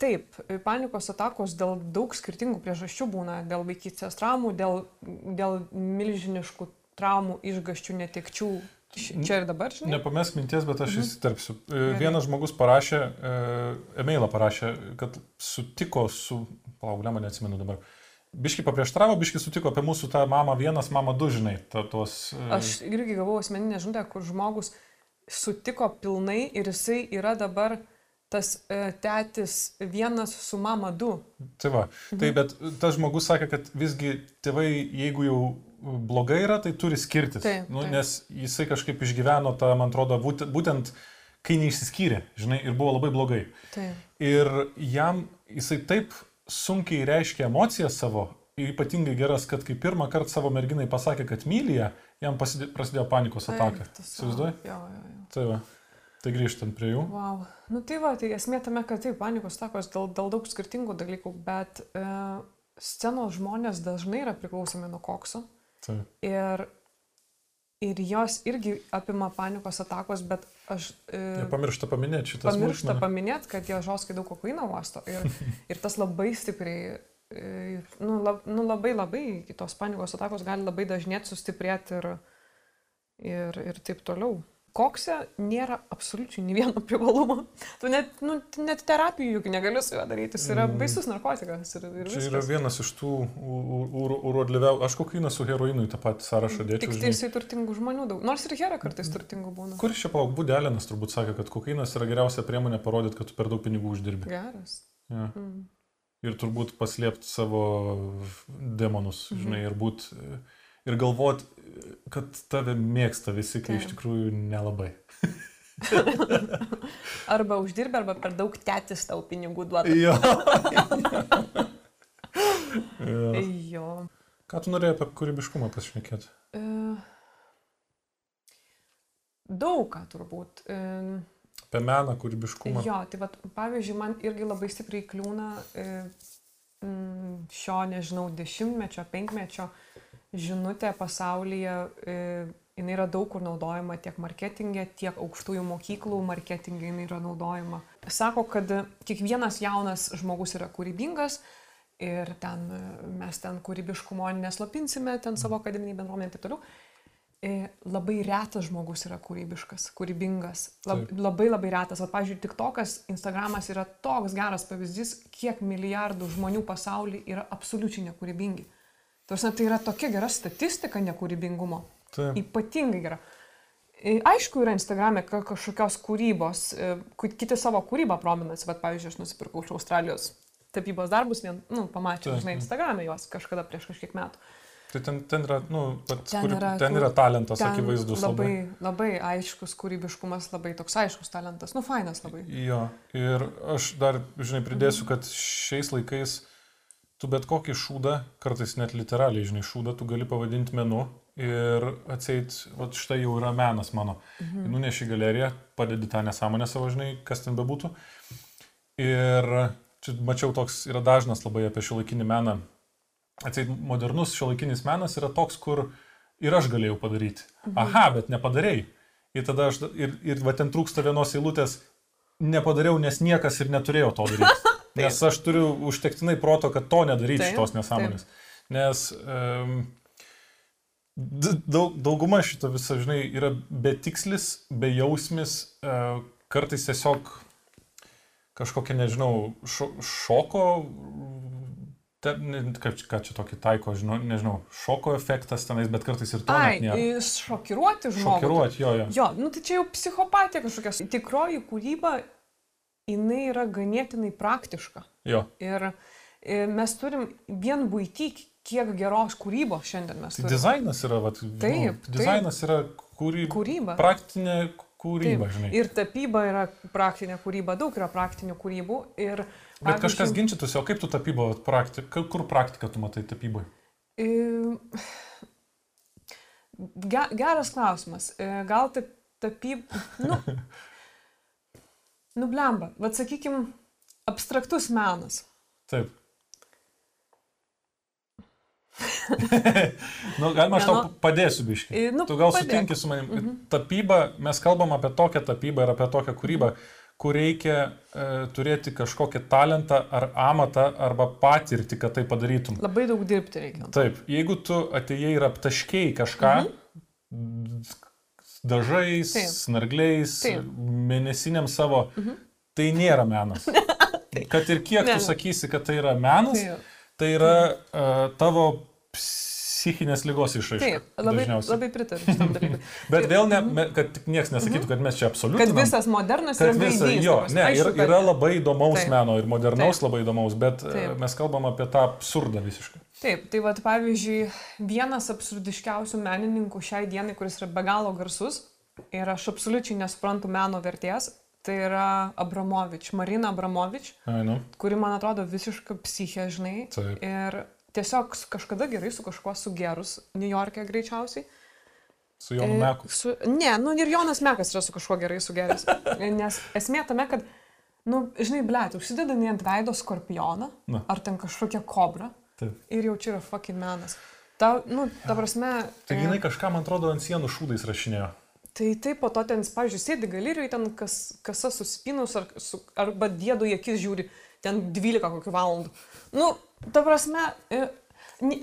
taip, panikos atakos dėl daug skirtingų priežasčių būna, dėl vaikystės traumų, dėl, dėl milžiniškų traumų, išgaščių, netikčių. Čia ir dabar, žinai? Nepamesk minties, bet aš Mhm. įsiterpsiu. E, Vienas žmogus parašė, e, e-mailą parašė, kad sutiko su, palauk, neatsimenu dabar. Biški paprieštravo, biški sutiko apie mūsų tą mamą vienas, mamą du, žinai, ta, tos... e, Aš irgi gavau asmeninę žinutę, kur žmogus sutiko pilnai ir jisai yra dabar tas e, tėtis vienas su mama du. Tai va, tai bet tas žmogus sakė, kad visgi tėvai, jeigu jau blogai yra, tai turi skirtis. Taip, nu, taip. nes jisai kažkaip išgyveno tą, man atrodo, būtent, kai neišsiskyrė, žinai, ir buvo labai blogai. Taip. Ir jam jisai taip sunkiai reiškia emocijas savo, ypatingai geras, kad kai pirmą kartą savo merginai pasakė, kad myli ją, jam pasidė, prasidėjo panikos ataka. Įsivaizduoji? Jo, jo, jo. Tai va. Tai grįžtant prie jų. Wow. Nu tai va, tai esmė tame, kad taip, panikos takos dėl, dėl daug skirtingų dalykų, bet e, scenos žmonės dažnai yra priklausomi nuo kokso Tai. ir, ir jos irgi apima panikos atakos, bet aš... E, Nepamiršta paminėti šitą pamiršta smulkmeną. paminėti, kad jie žoskai daug kokaino uosto ir, ir tas labai stipriai, e, nu, lab, nu labai labai, tos panikos atakos gali labai dažnėti, sustiprėti ir, ir, ir taip toliau. Kokse nėra absoliučiai nei vieno privalumo. Tu net, nu, net terapijų juk negali su juo daryti, jis yra Mm. baisus narkotikas ir, ir Čia yra viskas. vienas iš tų urodliviau. Aš kokainą su heroinu į tą patį sąrašą dėčiau. Tik tai jisai turtingų žmonių daug. Nors ir hera kartais turtingų būna. Kuris čia palauk, Budelinas turbūt sakė, kad kokainas yra geriausia priemonė parodyti, kad tu per daug pinigų uždirbi. Geras. Ja. Mm. Ir turbūt paslėpti savo demonus, Mhm. žinai, ir būt, ir galvot, kad tave mėgsta visi, kai iš Taip. tikrųjų nelabai. Arba uždirbi, arba per daug tėtis tau pinigų duoda. Jo. jo. Jo. Ką tu norėjai apie kūrybiškumą pasišnekėti? E, daug ką turbūt. E, Apie meną, kūrybiškumą. jo, tai vat, pavyzdžiui, man irgi labai stipriai kliūna e, šio, nežinau, dešimtmečio, penkmečio žinutė pasaulyje. E, jinai yra daug kur naudojama tiek marketingė, tiek aukštųjų mokyklų marketingė jinai yra naudojama. Sako, kad kiekvienas jaunas žmogus yra kūrybingas ir ten e, mes ten kūrybiškumo neslapinsime, ten savo akademiniai bendruomenė ir taip toliau. E, Labai retas žmogus yra kūrybiškas, kūrybingas. Lab, Taip. labai labai retas. O, pavyzdžiui, tik tokas Instagramas yra toks geras pavyzdys, kiek milijardų žmonių pasaulyje yra absoliučiai nekūrybingi. Tarsi tai yra tokia gera statistika nekūrybingumo. Taip. Ypatingai gera. E, Aišku, yra Instagram'e ka- kažkokios kūrybos, e, kiti savo kūrybą prominasi, bet pavyzdžiui, aš nusipirkau iš Australijos tapybos darbus, vien, nu, pamačiau, Taip, žinai. Instagram'e juos kažkada prieš kažkiek metų. Tai ten, ten yra, nu, Ten ten, yra ten kur- yra talentas Ten akivaizdus labai, labai. labai aiškus kūrybiškumas, labai toks aiškus talentas, nu, fainas labai. Jo, ir aš dar, žinai, pridėsiu, kad šiais laikais tu bet kokį šūdą, kartais net literaliai, žinai, šūdą tu gali pavadinti menu ir atseit, va štai jau yra menas mano. Mhm. Nuneši galeriją, padedi tą nesąmonę savo, žinai, kas ten bebūtų. Ir čia mačiau toks yra dažnas labai apie šiuolaikinį meną. Atseit, modernus šiuolaikinis menas yra toks, kur ir aš galėjau padaryti. Mhm. Aha, bet nepadarėjai. Ir tada aš, ir, ir va ten trūksta vienos eilutės, nepadariau, nes niekas ir neturėjo to daryti. nes aš turiu užtektinai proto, kad to nedaryti Taip, šitos nesąmonės. Nes um, daug, dauguma šito viso, žinai, yra betikslis, bejausmis, uh, kartais tiesiog kažkokia, nežinau, šo, šoko, te, ne, kaip, ką čia tokį taiko, žinau, nežinau, šoko efektas tenais, bet kartais ir to Ai, nėra. šokiruoti žmogų. Šokiruoti, jo, jo. Jo, nu tai čia jau psihopatija kažkokia. Tikroji kūryba jinai yra ganėtinai praktiška. Jo. Ir e, mes turim vien būty, kiek geros kūrybos šiandien mes Tai turime. dizainas yra, vat, Taip, nu, dizainas yra kūryba. Kūryba. Praktinė kūryba, Taip, žinai. ir tapyba yra praktinė kūryba, daug yra praktinių kūrybų. Ir, Bet kažkas pavyzdžiui, ginčytųsi, o kaip tu tapybo praktika, kur praktika tu matai ge- Geras klausimas. E, Gal taip tapyba. Nu, nublemba. Vat sakykim, abstraktus menas. Taip. nu, galima, aš tau padėsiu biškai. Nu, tu gal padėk. sutinki su manim. Mhm. Tapyba, mes kalbam apie tokią tapybą ir apie tokią kūrybą, kur reikia e, turėti kažkokį talentą ar amatą arba patirtį, kad tai padarytum. Labai daug dirbti reikia. Taip, jeigu tu atėjai ir aptaškiai kažką, dažais, Taip. snargliais, Taip. mėnesiniam savo, tai nėra menas. Kad ir kiek Ne, tu sakysi, kad tai yra menas, Taip. tai yra uh, tavo psichinės lygos išraiška. Taip, labai, dažniausiai. labai pritariu šitam dalykui. Bet vėl, ne, me, kad tik niekas nesakytų, kad mes čia Kad absoliutinam. visas modernas Kad yra visa, jo, ne, Aišku, yra, kad- yra labai įdomaus Taip. meno ir modernaus Taip. labai įdomaus, bet e, Taip. mes kalbam apie tą absurdą visiškai. Taip, tai vad pavyzdžiui, vienas absurdiškiausių menininkų šiai dienai, kuris yra be galo garsus ir aš absoliučiai nesuprantu meno vertės, tai yra Abramovič, Marina Abramovič, kuri man atrodo visiškai psichė, žinai. Taip. Ir tiesiog kažkada gerai su kažkuo sugerus, New York'e greičiausiai. Su Jonu E, Meku. Su, ne, nu ir Jonas Mekas yra su kažkuo gerai sugeris. Nes esmė tame, kad, nu, žinai, blėt, užsidedami ant veido skorpioną, Na. ar ten kažkokia kobra, Taip. ir jau čia yra fucking menas. Ta, nu, ta prasme. Tai e, jinai kažką, man atrodo, ant sienų šūdais rašinėjo. Tai taip, po to ten, pavyzdžiui, sėdi galerijoje, ten kas, kasa susipinus, ar, su, arba dėdu į akis žiūri, ten 12 kokių valandų. Nu, ta prasme. E,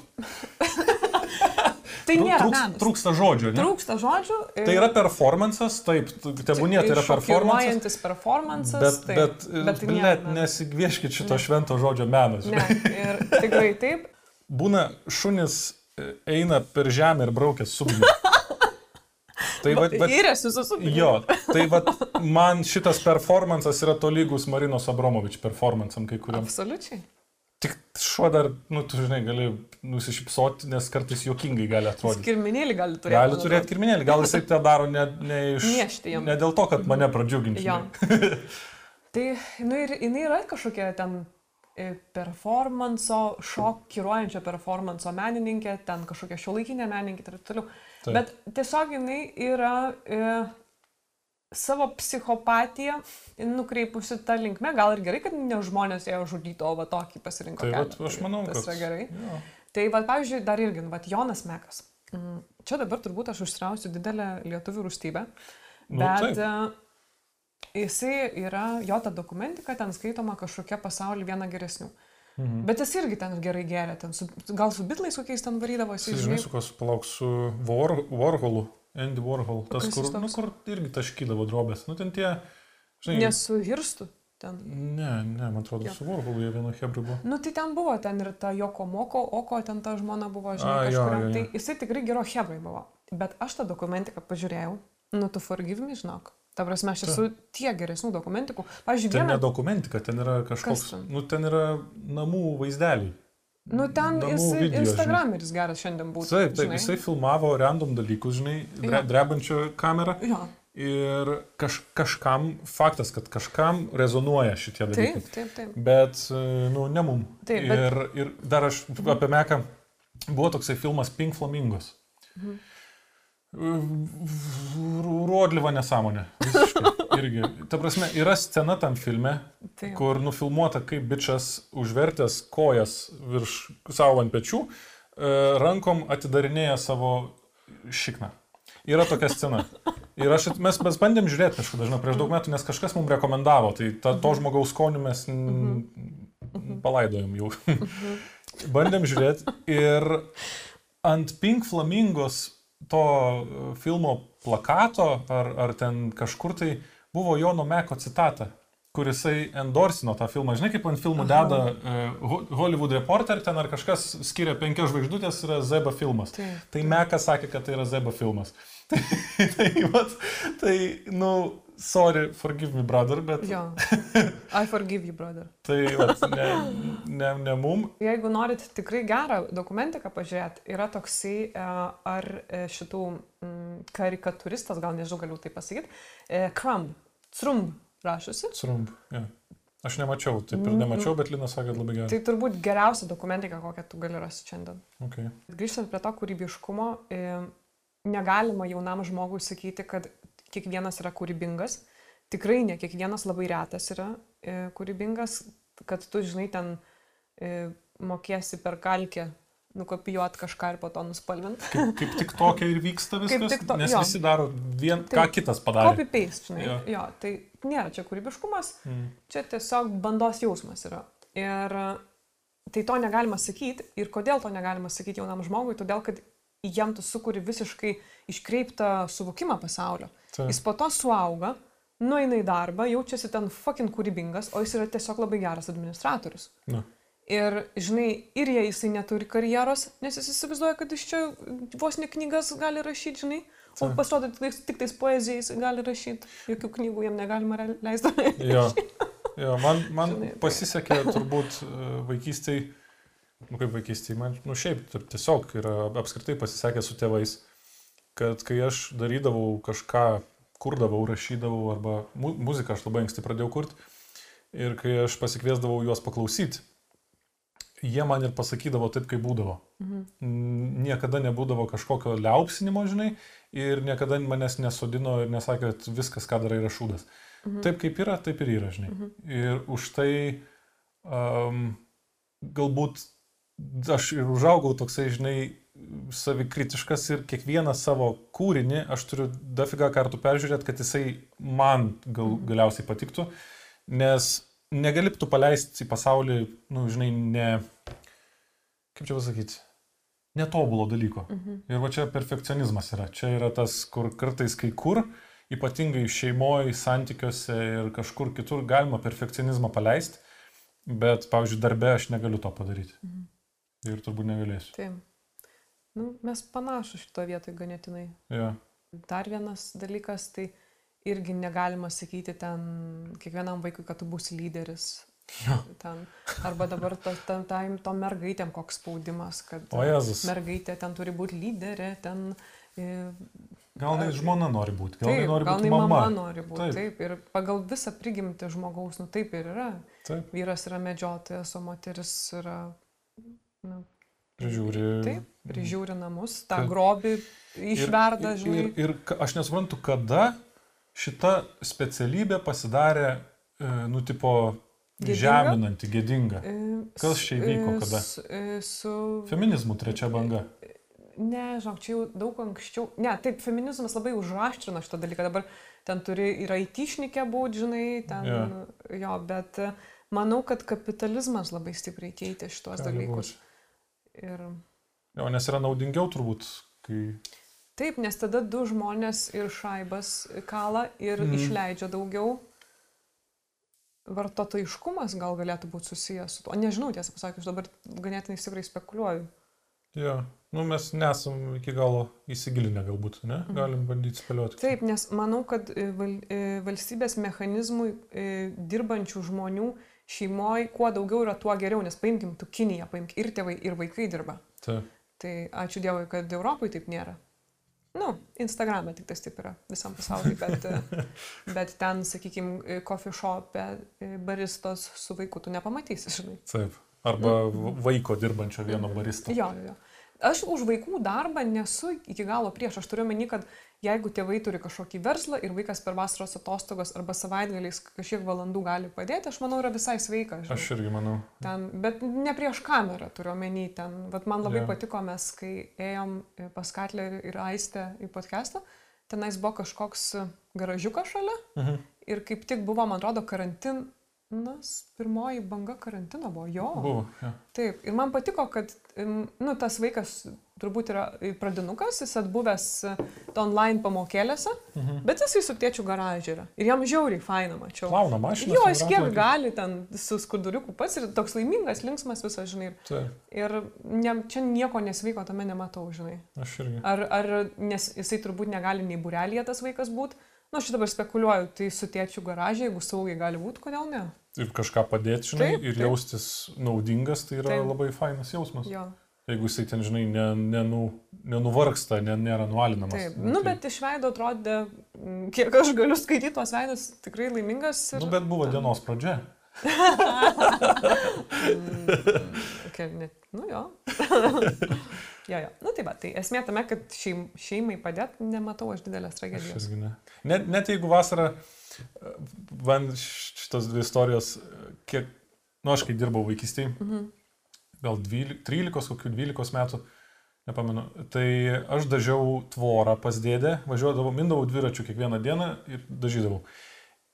tai nėra trūks- menas. Trūksta žodžių, ne? Trūksta žodžių. e, Tai yra performances, taip, tebūnė tai yra performances. Performances. Bet, taip, bet, bet tai bet nėra net nesigvieškit šito švento žodžio menas. Ne, ir tikrai taip. Būna šunis e, eina per žemę ir braukia subjų. Tai va, va, Įrėsiu su jo, tai va, man šitas performances yra tolygus Marinos Abromovič performansam kai kuriam. Absoliučiai. Tik šuo dar, nu, tu žinai, gali nusišypsoti, nes kartais juokingai gali atrodyti. Skirminėlį gali turėti. Gali turėti kirminėlį, gal jisai tą daro ne, ne, iš, Niežti jam. ne dėl to, kad mane pradžiuginti. Jo. tai, nu ir jinai yra kažkokia ten e, performanso, šokiruojančio performanso menininkė, ten kažkokia šiuolaikinė menininkė ir taip toliau. Taip. Bet tiesiog jinai yra e, savo psichopatiją nukreipusi tą linkmę. Gal ir gerai, kad ne žmonės ėjo žudyti, o va tokį pasirinko. Tai kelią. va, aš manau, tas kad... yra gerai. Jo. Tai, va, pavyzdžiui, dar irgi, va, Jonas Mekas. Mm, Čia dabar turbūt aš užstrausiu didelę lietuvių rūstybę, Nu, bet taip. e, jisai yra, jo ta dokumentika ten skaitoma kažkokia pasaulio viena geresnių. Mhm. Bet jis irgi ten gerai geria, ten su, gal su bitlais kokiais ten varydavo, jisai Jis, žinai, su kuo palauk su War, Warholu, Andy Warhol, tas, kur, nu, kur irgi taškydavo drobės. Nu, ten tie, žinai, Nes su Hirstu ten. ne, ne, man atrodo, Jo. su Warholu jie vieno hebrai buvo. Nu, tai ten buvo, ten ir ta Joko Moko, Oko, ten ta žmona buvo, žinai, A, jo, kažkur. jo, jo. Tai jisai tikrai gero hebrai buvo. Bet aš tą dokumentiką pažiūrėjau, nu, tu forgive me, žinok. Ta prasme, aš esu tiek geresnių dokumentikų. Pavyzdžiui, Ten ne vieną... dokumentika, ten yra kažkoks, ten? nu, ten yra namų vaizdeliai. Nu, ten jis video, Instagrameris geras šiandien būtų. Taip, taip, žinai. jisai filmavo random dalykus, žinai, Jo. drebančią kamerą. Jo, Ir kaž, kažkam, faktas, kad kažkam rezonuoja šitie dalykai. taip, taip, taip. Bet, e, nu, ne mum. Taip, bet- ir, ir dar aš apie Meką, buvo toksai filmas Pink Flamingos. Mhm. Ruodliva nesąmonė. Irgi. Ta prasme, yra scena tam filme, taip. kur nufilmuota, kaip bičias užvertęs kojas virš savo ant pečių, e, rankom atidarinėja savo šikną. Yra tokia scena. Ir aš, mes, mes bandėm žiūrėti kažkada, žinau, prieš daug metų, nes kažkas mums rekomendavo, tai ta, to žmogaus skonių mes n, palaidojom jau. bandėm žiūrėti ir ant Pink Flamingos to e, filmo plakato ar, ar ten kažkur tai buvo Jono Meko citata, kur jisai endorsino tą filmą. Žinai, kaip ant filmų deda uh, Hollywood Reporter, ten ar kažkas skiria penkias žvaigždutės, yra Zeba filmas. Taip. Tai Mekas sakė, kad tai yra Zeba filmas. tai, tai, vat, tai, nu, sorry, forgive me, brother, bet Jo. I forgive you, brother. tai vat, ne, ne, ne mum. Jeigu norit tikrai gerą dokumentiką pažiūrėti, yra toksai, e, ar e, šitų mm, karikaturistas, gal nežinau, galiu tai pasakyti, e, Crumb, Trumb rašusi. Trump. Ja. Aš nemačiau, taip ir nemačiau, bet Linas sakė labai gerai. Tai turbūt geriausia dokumentika, kokią tu gali rasti šiandien. Okay. Grįžtant prie to kūrybiškumo, negalima jaunam žmogui sakyti, kad kiekvienas yra kūrybingas. Tikrai ne kiekvienas labai retas yra e, kūrybingas, kad tu, žinai, ten e, mokėsi per kalkę nukopijuoti kažką ir po to nuspalvinti. Kaip, kaip tik tokia ir vyksta viskas, to- nes jo. visi daro vien, Tai ką kitas padarė. Copy paste, žinai. Jo. Jo. jo, tai nėra čia kūrybiškumas, Mm. čia tiesiog bandos jausmas yra. Ir e, tai to negalima sakyti. Ir kodėl to negalima sakyti jaunam žmogui? Todėl, kad jam tu sukuri visiškai iškreiptą suvokimą pasaulio. Taip. Jis po to suauga, nueina į darbą, jaučiasi ten fucking kūrybingas, o jis yra tiesiog labai geras administratorius. Na, Ir, žinai, ir jei jisai neturi karjeros, nes jis įsivaizduoja, kad iš čia vos ne knygas gali rašyti, žinai, o pasirodo, tik, tais- tik tais poeziją jis gali rašyti, jokių knygų jam negalima leisti. jo, jo, man, man Žinai, tai- pasisekė turbūt vaikystėje, nu kaip vaikystėje, man, nu šiaip tiesiog yra apskritai pasisekė su tėvais, kad kai aš darydavau kažką, kurdavau, rašydavau arba mu muziką aš labai anksti pradėjau kurti ir kai aš pasikviesdavau juos paklausyti, jie man ir pasakydavo taip, kaip būdavo. Mhm. Niekada nebūdavo kažkokio liaupsinimo, žinai, ir niekada manęs nesodino ir nesakė, kad viskas, ką darai, yra šūdas. Mhm. Taip kaip yra, taip ir yra, žinai. Mhm. Ir už tai um, galbūt aš ir užaugau toksai, žinai, savikritiškas ir kiekvieną savo kūrinį aš turiu dafiga kartų peržiūrėti, kad jisai man gal, galiausiai patiktų, nes negali tu paleisti į pasaulį, nu, žinai, ne, kaip čia pasakyti, netobulo dalyko. Mhm. Ir va čia perfekcionizmas yra. Čia yra tas, kur kartais kai kur, ypatingai šeimoje, santykiuose ir kažkur kitur galima perfekcionizmą paleisti, bet, pavyzdžiui, darbe aš negaliu to padaryti. Mhm. Ir turbūt negalėsiu. Tai, nu, mes panašus šito vietoj ganėtinai. Ja. Dar vienas dalykas, tai irgi negalima sakyti ten kiekvienam vaikui, kad tu būsi lyderis. Jo. Ten. Arba dabar to, tam, tam, tom mergaitėm koks spaudimas, kad O Jėzus. mergaitė ten turi būti lyderė, ten... e, Gal jinai žmona nori būti, gal Taip, nori būti mama. mama nori būti. Taip. Taip. taip, ir pagal visą prigimtį žmogaus, nu taip ir yra. Taip, Vyras yra medžiotojas, o moteris yra, nu, prižiūri. taip, prižiūri namus, tą Kad- grobį Ir- išverda, ir, žinai. ir, ir ka- aš nesuprantu, kada šita specialybė pasidarė, e, nu, tipo, Gėdinga? žeminanti, gėdinga. E, Kas čia įvyko, e, kada? s- e, Su... Feminizmų trečia banga. Ne, žinok, čia jau daug anksčiau. Ne, taip, feminizmas labai užraštrino šitą dalyką. Dabar ten turi ir aitišnikė būti, žinai, ten. Jo. Jo, bet manau, kad kapitalizmas labai stipriai keitė šitos Gali dalykus. Ir Jo, nes yra naudingiau turbūt, kai... taip, nes tada du žmonės ir šaibas kala ir mm. išleidžia daugiau. Vartotojiškumas gal galėtų būti susijęs su to. Nežinau, tiesą pasakius, dabar ganėtinai stipriai spekuliuoju. Jo, nu mes nesam iki galo įsigilinę galbūt, ne? Mhm. Galim bandyti spėlioti. Taip, nes manau, kad e, val, e, valstybės mechanizmui e, dirbančių žmonių šeimoje kuo daugiau yra, tuo geriau, nes paimkim tu Kiniją, paimkim ir tėvai, ir vaikai dirba. Taip. Tai ačiū Dievui, kad Europai taip nėra. Nu, Instagram'e tik tas taip yra visam pasauliu, bet, bet ten, sakykime, coffee shop'e baristos su vaiku tu nepamatysi, žinai. Taip. Arba v- vaiko dirbančio vieno baristo. Jo, jo, jo. Aš už vaikų darbą nesu iki galo prieš. Aš turiu meni, kad jeigu tėvai turi kažkokį verslą ir vaikas per vasaros atostogas arba savaitgaliais kažkiek valandų gali padėti, aš manau, yra visai sveika. žinai. Aš irgi manau. Ten, bet ne prieš kamerą turiu omeny. Ten, vat man labai Jo. patiko, mes kai ėjom pas Katlerį ir Aistę į podcastą, tenais buvo kažkoks garažiukas šalia Mhm. ir kaip tik buvo, man atrodo, karantinas, pirmoji banga karantino buvo jo. Buvo. Ja. Taip, ir man patiko, kad nu, tas vaikas turbūt yra pradinukas, jis atbuvęs e, online pamokėlėse, Mhm. bet jisai su tėčiu garažė yra. Ir jam žiauriai faina, mačiau. Plauna mašiną. Jo, jis kiek gali ten su skuduriuku pats ir toks laimingas, linksmas visas, žinai. Taip, Ir ne, čia nieko nesveiko tame nematau, žinai. aš irgi. Ar, ar nes jisai turbūt negali nei burelėje tas vaikas būti, nu, aš dabar spekuliuoju, tai su tėčiu garažė, jeigu saugiai gali būti, kodėl ne? Ir kažką padėti, žinai, Taip, ir taip. jaustis naudingas, tai yra Taip. labai fainas jausmas. Jo. Jeigu jisai ten, žinai, ne, nenu, nenuvargsta, ne, nėra nualinamas. Taip, nu, tai, bet iš veido atrodė, mm, kiek aš galiu skaityti tuos veidus, tikrai laimingas. Ir... Nu, bet buvo dienos pradžia. Okay, net, nu jo. jo, jo. Nu tai va, tai esmė tame, kad šeim, šeimai padėti nematau aš didelės Aš tragedijos. ne. Net, net jeigu vasarą, e, man šitos dvi istorijos, kiek, nu, aš kai dirbau vaikystėje, Mhm. gal 12, 13, kokių 12 metų, nepamenu, tai aš dažiau tvorą pas dėdę, važiuodavau, mindavau dviračių kiekvieną dieną ir dažydavau.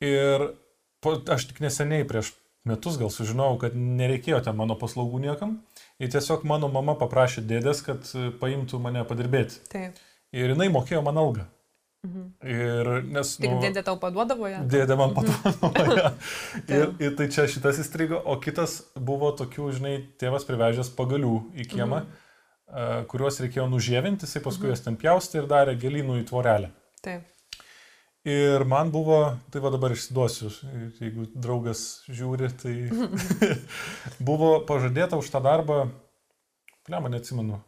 Ir po, aš tik neseniai prieš metus gal sužinojau, kad nereikėjo ten mano paslaugų niekam. Ir tiesiog mano mama paprašė dėdės, kad paimtų mane padirbėti. Taip. Ir jinai mokėjo man algą. Mhm. Ir nes... Tik nu, dėdė tau paduodavo ją? Dėdė man Mhm. padovanojo. ir, ir tai čia šitas įstrigo, o kitas buvo tokių, žinai, tėvas privežęs pagalių į kiemą, mhm. kuriuos reikėjo nužievinti, jisai paskui Mhm. jas ten pjaustė ir darė gėlynų į tvorelę. Taip. Ir man buvo, tai va dabar išsiduosiu, jeigu draugas žiūri, tai buvo pažadėta už tą darbą, ple, man neatsimenu,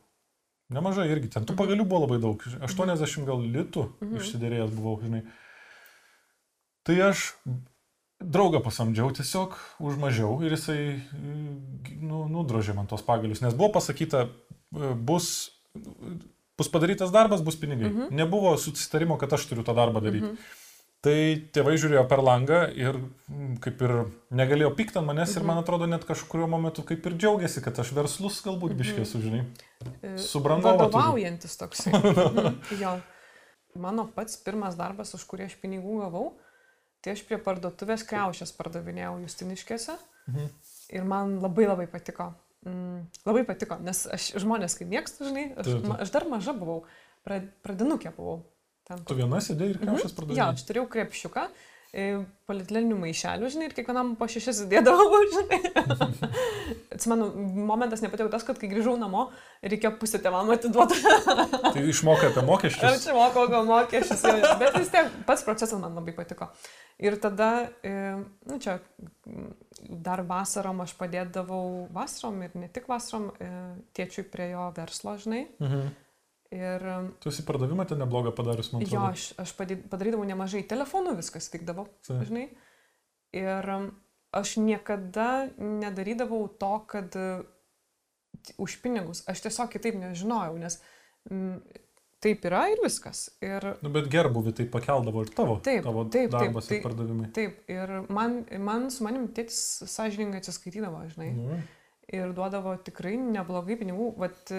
nemažai irgi, ten tų Mhm. pagalių buvo labai daug, 80 gal litų Mhm. išsiderėjęs buvau, žinai. Tai aš draugą pasamdžiau tiesiog už mažiau ir jisai nu, nudrožė man tos pagalius, nes buvo pasakyta, e, bus, bus padarytas darbas, bus pinigai. Mhm. Nebuvo susitarimo, kad aš turiu tą darbą daryti. Mhm. Tai tėvai žiūrėjo per langą ir mm, kaip ir negalėjo pykti ant manęs ir Mhm. man atrodo net kažkurio momentu kaip ir džiaugiasi, kad aš verslus galbūt biškė sužinai. E, Subrangovą turiu. Vadovaujantis. Mhm, jo. Mano pats pirmas darbas, už kurį aš pinigų gavau, tai aš prie parduotuvės kreušės pardavinėjau Justiniškėse Mhm. ir man labai labai patiko. Mm, labai patiko, nes aš žmonės, kai mėgstu, žinai, aš, Taip, taip. aš dar maža buvau, pra- pradinukė buvau. Ten, Tu viena sėdėjai ir kiaušės Jo, pardavėjai. aš turėjau krepšiuką, e, polietilenių maišelių, žinai, ir kiekvienam po šešis įdėdavau, žinai. Atsimenu, momentas nepatiko tas, kad kai grįžau namo, reikėjo pusę tėvam atiduoti. Tai išmokai apie Aš mokesčius. čia mokau gal mokesčius, bet vis tiek pats procesas man labai patiko. Ir tada, e, nu čia, dar vasarom aš padėdavau, vasarom ir ne tik vasarom, e, tėčiui prie jo verslo, žinai. Mhm. Ir e, Tu esi pardavimą ten neblogą padarius, man jo, atrodo. aš, aš padė- padarydavau nemažai telefonų, viskas vykdavo, Taip. žinai. Ir um, aš niekada nedarydavau to, kad uh, už pinigus, aš tiesiog kitaip nežinojau, nes mm, taip yra ir viskas. Ir Nu, bet gerbuvį tai pakeldavo ir tavo, Taip, tavo taip, taip, darbas tai- ir pardavimai. taip, ir man, man su manim tėtis sąžiningai atsiskaitydavo, žinai. Nu, Ir duodavo tikrai neblogai pinigų. Vat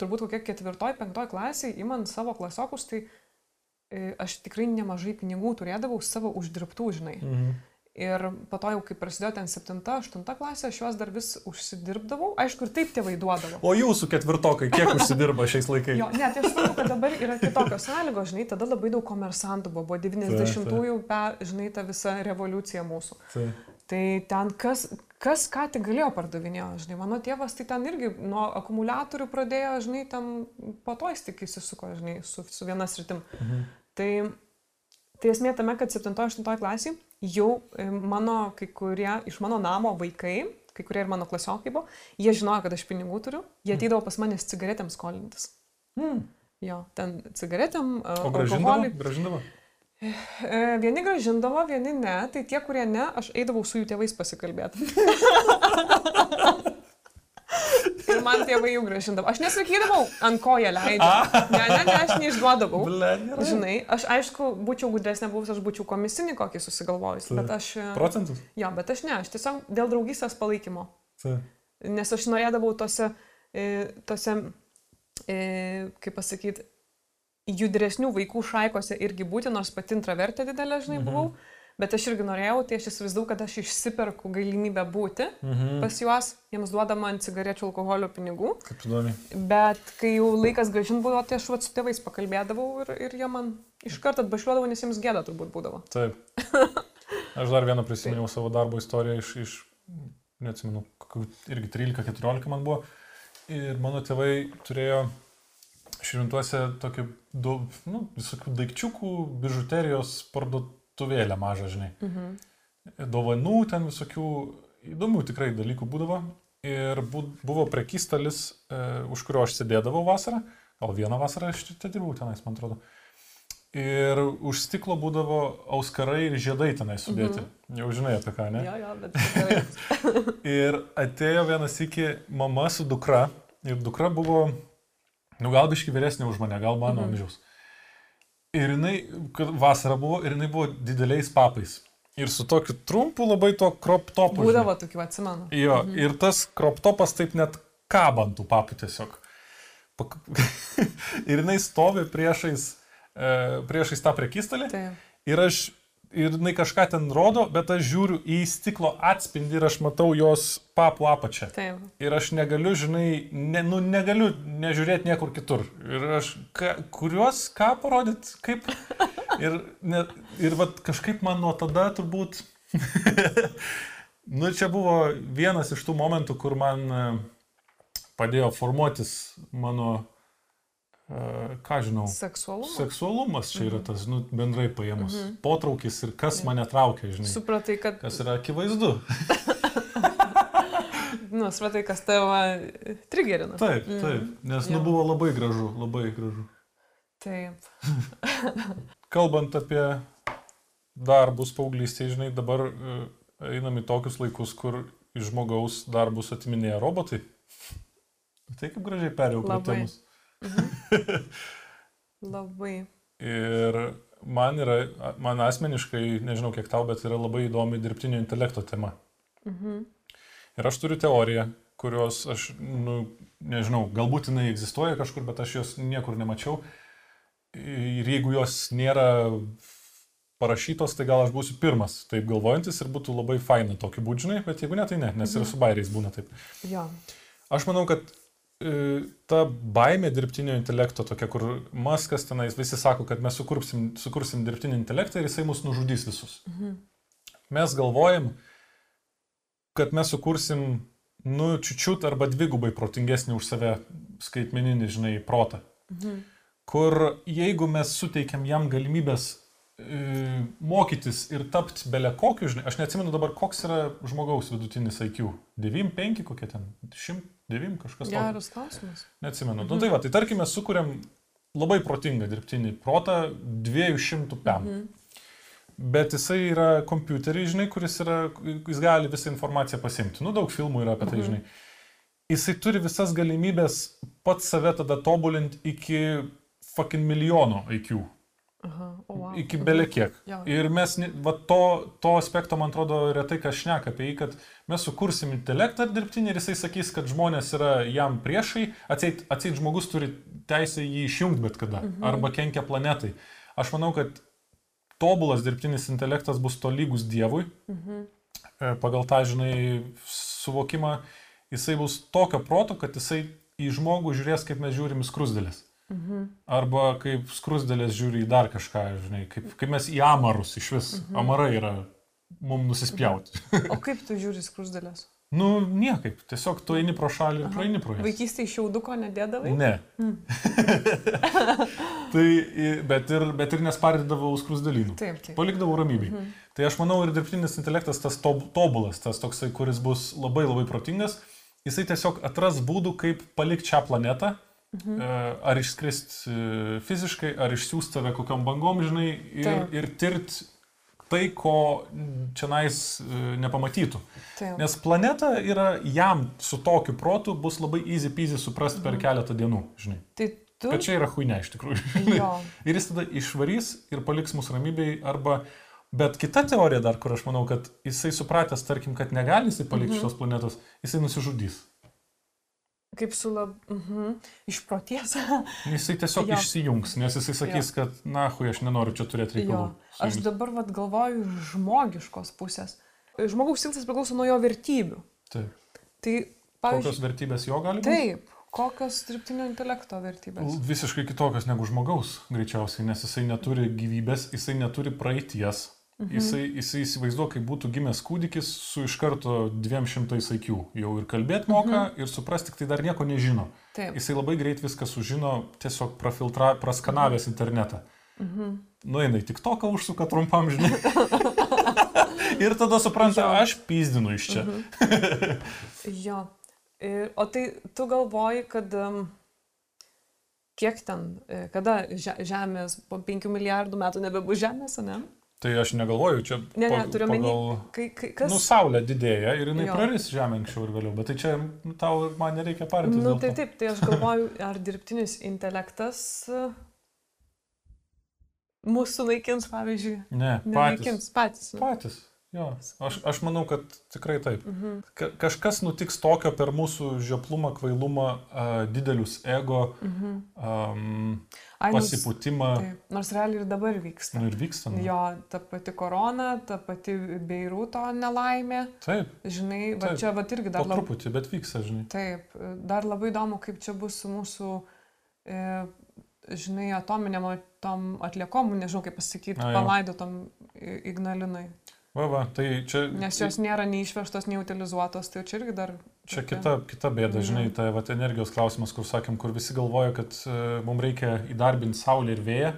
turbūt kokia ketvirtoj, penktoj klasiai, įman savo klasiokus, tai e, aš tikrai nemažai pinigų turėdavau savo uždirbtų, žinai. mhm. Ir po to jau, kai prasidėjo ten 7-8 klasė, aš juos dar vis užsidirbdavau. Aišku, ir taip tėvai duodavo. O jūsų ketvirtokai, kiek užsidirba šiais laikais? Jo, ne, tai aš suprantu, kad dabar yra kitokios sąlygos, žinai, tada labai daug komersantų buvo, buvo 90-ųjų, pe- žinai, ta visa revoliucija mūsų. Tai, Tai ten kas, kas ką tik galėjo pardavinėjo, žinai, mano tėvas tai ten irgi nuo akumuliatorių pradėjo, žinai, ten po to jis tik įsisuko, žinai, su, su viena sritim. mhm. Tai, tai esmė tame, kad 7-8 klasį jau e, mano kai kurie iš mano namo vaikai, kai kurie ir mano klasiokai buvo, jie žinojo, kad aš pinigų turiu, jie ateidavo pas manęs cigaretėms skolintis. Hmm. Jo, ten cigaretėm, e, O gražindavo? alkoholiui. Gražindavo? E, Vieni gražindavo, vieni ne, tai tie, kurie ne, aš eidavau su jų tėvais pasikalbėti. Ir man tėvai jų gražindavo. Aš nesakydavau, ant ko jie leidžia. Ne, ne, ne, aš neišduodavau. Žinai, aš aišku, būčiau gudresnė buvus, aš būčiau komisinį kokį susigalvojus, bet aš... e, Procentus? Jo, bet aš ne, aš tiesiog dėl draugystės palaikymo. Nes aš norėdavau tose, e, tose kaip pasakyti, judresnių vaikų šaikose irgi būti, nors pati intravertė didelė, žinai, Mhm. buvau. Bet aš irgi norėjau, tai aš įsivaizdavau, kad aš išsiperku galimybę būti Mhm. pas juos, jiems duodama ant cigarečių alkoholio pinigų. Kaip įdomi. Bet kai jau laikas gražint buvo, tai aš vat su tėvais pakalbėdavau ir, ir jie man iš karto atbašliuodavo, nes jiems gėda turbūt būdavo. Taip. Aš dar vieną prisiminiau savo darbo istoriją iš, iš neatsimenu, irgi 13-14 man buvo. Ir mano tėvai turėjo šventuose tokį, du, nu, visokių daikčiukų, bižuterijos parduotuvėlę mažą, žinai. Mhm. Dovanų ten visokių įdomių tikrai dalykų būdavo. Ir bu- buvo prekystalis, e, už kurio aš sėdėdavau vasarą. Gal vieną vasarą aš čia dirbau tenais, man atrodo. Ir už stiklo būdavo auskarai ir žiedai tenai sudėti. Mhm. Jau žinai apie ką, ne? Jo, jo, bet. Ir atėjo vienas iki mama su dukra. Ir dukra buvo, nu gal biški vyresnė už mane, gal mano Mhm. amžiaus. Ir jinai, kad vasara buvo, ir jinai buvo dideliais papais. Ir su tokiu trumpu labai to crop topu. Būdavo tokių, atsimenu. Jo, mhm. ir tas crop topas taip net kabantų papų tiesiog. Pak... ir jinai stovi priešais, e, priešais tą prekystalį. Taip. Ir aš, ir jinai kažką ten rodo, bet aš žiūriu į stiklo atspindį ir aš matau jos papų apačią. Taip. Ir aš negaliu, žinai, ne, nu, negaliu nežiūrėti niekur kitur. Ir aš, ka, kuriuos, ką parodyti, kaip. Ir, ne, ir vat, kažkaip man nuo tada turbūt... nu, čia buvo vienas iš tų momentų, kur man e, padėjo formuotis mano, ką žinau, Seksualumas. seksualumas čia yra tas, nu, bendrai paėmus. Mhm. Potraukis ir kas mane traukia, žinai. Supratai, kad, Kas yra akivaizdu. nu, supratai, kas tave trigerina. Taip, taip. Nes, nu, buvo labai gražu, labai gražu. Taip. Kalbant apie darbus paauglystėje, žinai, dabar e, einam į tokius laikus, kur iš žmogaus darbus atiminėja robotai. Tai kaip gražiai perėjau prie Labai. Temos. Labai. Ir man yra, man asmeniškai, nežinau kiek tau, bet yra labai įdomi dirbtinio intelekto tema. Mhm. Ir aš turiu teoriją, kurios aš, nu, nežinau, galbūt jinai egzistuoja kažkur, bet aš jos niekur nemačiau. Ir jeigu jos nėra parašytos, tai gal aš būsiu pirmas taip galvojantis ir būtų labai faina tokiu būdžinai, bet jeigu ne, tai ne, nes ir su bairiais būna taip. Jo. Aš manau, kad ta baimė dirbtinio intelekto tokia, kur Maskas tenais visi sako, kad mes sukursim, sukursim dirbtinį intelektą ir jisai mus nužudys visus. Mhm. Mes galvojam, kad mes sukursim, nu, čiučiut arba dvigubai protingesnį už save skaitmeninį, žinai, protą. Mhm. Kur jeigu mes suteikiam jam galimybės e, mokytis ir tapti belė kokiu, žinai, aš neatsimenu dabar, koks yra žmogaus vidutinis IQ. 9-5 kokie ten, 109 kažkas. tokio. Geras klausimas. Neatsimenu. Nu, tai va, tai tarkime, sukūrėm labai protingą dirbtinį protą 200 pem. Mhm. Bet jisai yra kompiuteris, žinai, kuris yra, jis gali visą informaciją pasimti. Nu, daug filmų yra apie tai, Mhm. žinai. Jisai turi visas galimybės pats save tada tobulinti iki fucking milijono IQ. Aha. O, wow. Iki belekiek. Jo. Ir mes, va, to, to aspekto, man atrodo, retai kas šneka apie jį, kad mes sukursim intelektą dirbtinį ir jisai sakys, kad žmonės yra jam priešai, atseit, atseit žmogus turi teisę jį išjungti bet kada, mhm. arba kenkia planetai. Aš manau, kad tobulas dirbtinis intelektas bus tolygus Dievui, Mhm. e, pagal tą, žinai, suvokimą, jisai bus tokio proto, kad jisai į žmogų žiūrės, kaip mes žiūrim į skrusdėlės. Mhm. Arba kaip skrusdėlės žiūri į dar kažką, žinai, kaip, kaip mes į amarus iš vis. Mhm. Amarai yra mums nusispjauti. O kaip tu žiūri skrusdėlės? nu, niekaip. Tiesiog tu eini pro šalį ir praeini pro ją. Vaikystėje šiauduko nedėdavai? Ne. Mm. tai, bet ir, bet ir nespardydavau skrusdėlynų. Taip, taip. Palikdavau ramybėj. Mhm. Tai aš manau ir dirbtinis intelektas tas tob, tobulas, tas toksai, kuris bus labai labai protingas, jisai tiesiog atras būdų, kaip palikti šią planetą. Mhm. Ar išskrist e, fiziškai, ar išsiųsti tave kokiam bangom, žinai, ir, Taip. ir tirt tai, ko čia nais nepamatytų. Taip. Nes planeta yra jam su tokiu protu bus labai easy peasy suprasti per keletą dienų, žinai. Tai tu. Kad čia yra huinė iš tikrųjų. Ir jis tada išvarys ir paliks mus ramybėj arba... Bet kita teorija dar, kur aš manau, kad jisai supratęs, tarkim, kad negali jisai palikti Mhm. šios planetos, jisai nusižudys. Kaip su lab... Mhm. Išproties. Jisai tiesiog Jo. išsijungs, nes jisai sakys, kad, na, hui, aš nenoriu čia turėti jo. reikalų. Aš jumis." dabar vat, galvoju iš žmogiškos pusės. Žmogaus siltas priklauso nuo jo vertybių. Taip. Tai, Kokios pavyzdžiui, vertybės jo gali būti? taip, kokios dirbtinio intelekto vertybės. Visiškai kitokios negu žmogaus, greičiausiai, nes jisai neturi gyvybės, jisai neturi praeities, Mhm. Jisai, jisai įsivaizduoja, kaip būtų gimęs kūdikis su iš karto 200 IQ. Jau ir kalbėti moka, mhm. ir suprasti tik tai dar nieko nežino. Taip. Jisai labai greit viską sužino, tiesiog prafiltra, praskanavęs mhm. internetą. Mhm. Nueina į tik toką, užsuka trumpam, žinai. ir tada supranta, jo. aš pyzdinu iš čia. Mhm. jo. Ir, o tai tu galvoji, kad um, kiek ten, e, kada Žemės po 5 milijardų metų nebebus Žemės, ne? Tai aš negalvoju, čia ne, ne, turiu menį, kai, kai, kas... Nu, Saulė didėja ir jinai jo. praris Žemę anksčiau ir vėliau, bet tai čia nu, tau man nereikia parintis. Na, nu, tai taip, tai aš galvoju, ar dirbtinis intelektas e, mūsų naikins, pavyzdžiui. Ne, patys. Naikins patys. Ne? Patys. Jo, aš, aš manau, kad tikrai taip. Mhm. Ka kažkas nutiks tokio per mūsų žioplumą, kvailumą, uh, didelius ego, mhm. um, Ai, pasipūtimą. Taip. Nors realiai ir dabar vyksta. Nu, ir vyksta. Nu. Jo, ta pati korona, ta pati Beiruto nelaimė. Taip. Žinai, va taip. čia va irgi dar labai... Truputį, bet vyksta, žinai. Taip, dar labai įdomu, kaip čia bus su mūsų, e, žinai, atominiam tom atliekom, nežinau kaip pasakyti, palaidotom Ignalinai. Va, va, tai čia... Nes jos nėra nei išvežtos, nei utilizuotos, tai čia irgi dar... Čia kita, kita bėda, mhm. žinai, tai va, energijos klausimas, kur sakėm, kur visi galvoja, kad e, mums reikia įdarbinti saulę ir vėją,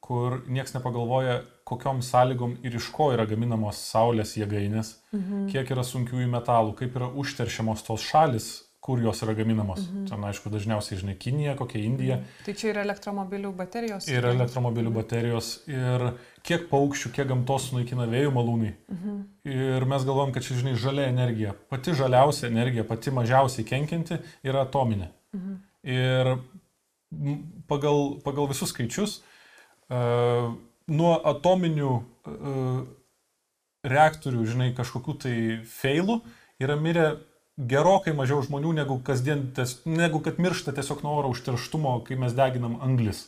kur niekas nepagalvoja, kokiom sąlygom ir iš ko yra gaminamos saulės jėgainės, mhm. kiek yra sunkiųjų metalų, kaip yra užteršiamos tos šalis, kur jos yra gaminamos. Mhm. Ten, aišku, dažniausiai, žinai, Kinija, kokia Indija. Mhm. Tai čia yra elektromobilių baterijos. Ir elektromobilių mhm. baterijos. Ir kiek paukščių, kiek gamtos sunaikina vėjų malūnai. Mhm. Ir mes galvom, kad čia, žinai, žalia energija, pati žaliausia energija, pati mažiausiai kenkinti yra atominė. Mhm. Ir pagal, pagal visus skaičius, uh, nuo atominių uh, reaktorių, žinai, kažkokių tai feilų yra mirę gerokai mažiau žmonių negu kasdien, negu kad miršta tiesiog nuo oro užterštumo, kai mes deginam anglis,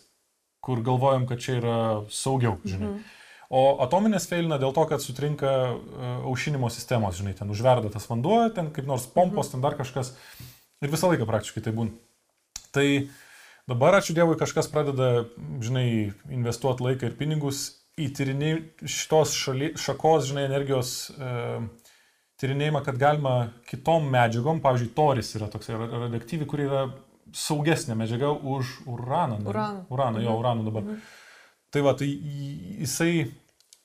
kur galvojam, kad čia yra saugiau, žinai. Mhm. O atominės feilina dėl to, kad sutrinka uh, aušinimo sistemos, žinai, ten užverda tas vanduo, ten kaip nors pompos, mhm. ten dar kažkas. Ir visą laiką praktiškai tai būna. Tai dabar, ačiū Dievui, kažkas pradeda, žinai, investuoti laiką ir pinigus į tyrinėjimą šitos šaly, šakos, žinai, energijos uh, tyrinėjimą, kad galima kitom medžiagom, pavyzdžiui, toris yra toks radioaktyvi, kuri yra saugesnė medžiaga už uraną. Uraną. Uraną, mhm. jo, uraną dabar. Mhm. Tai va, tai jisai,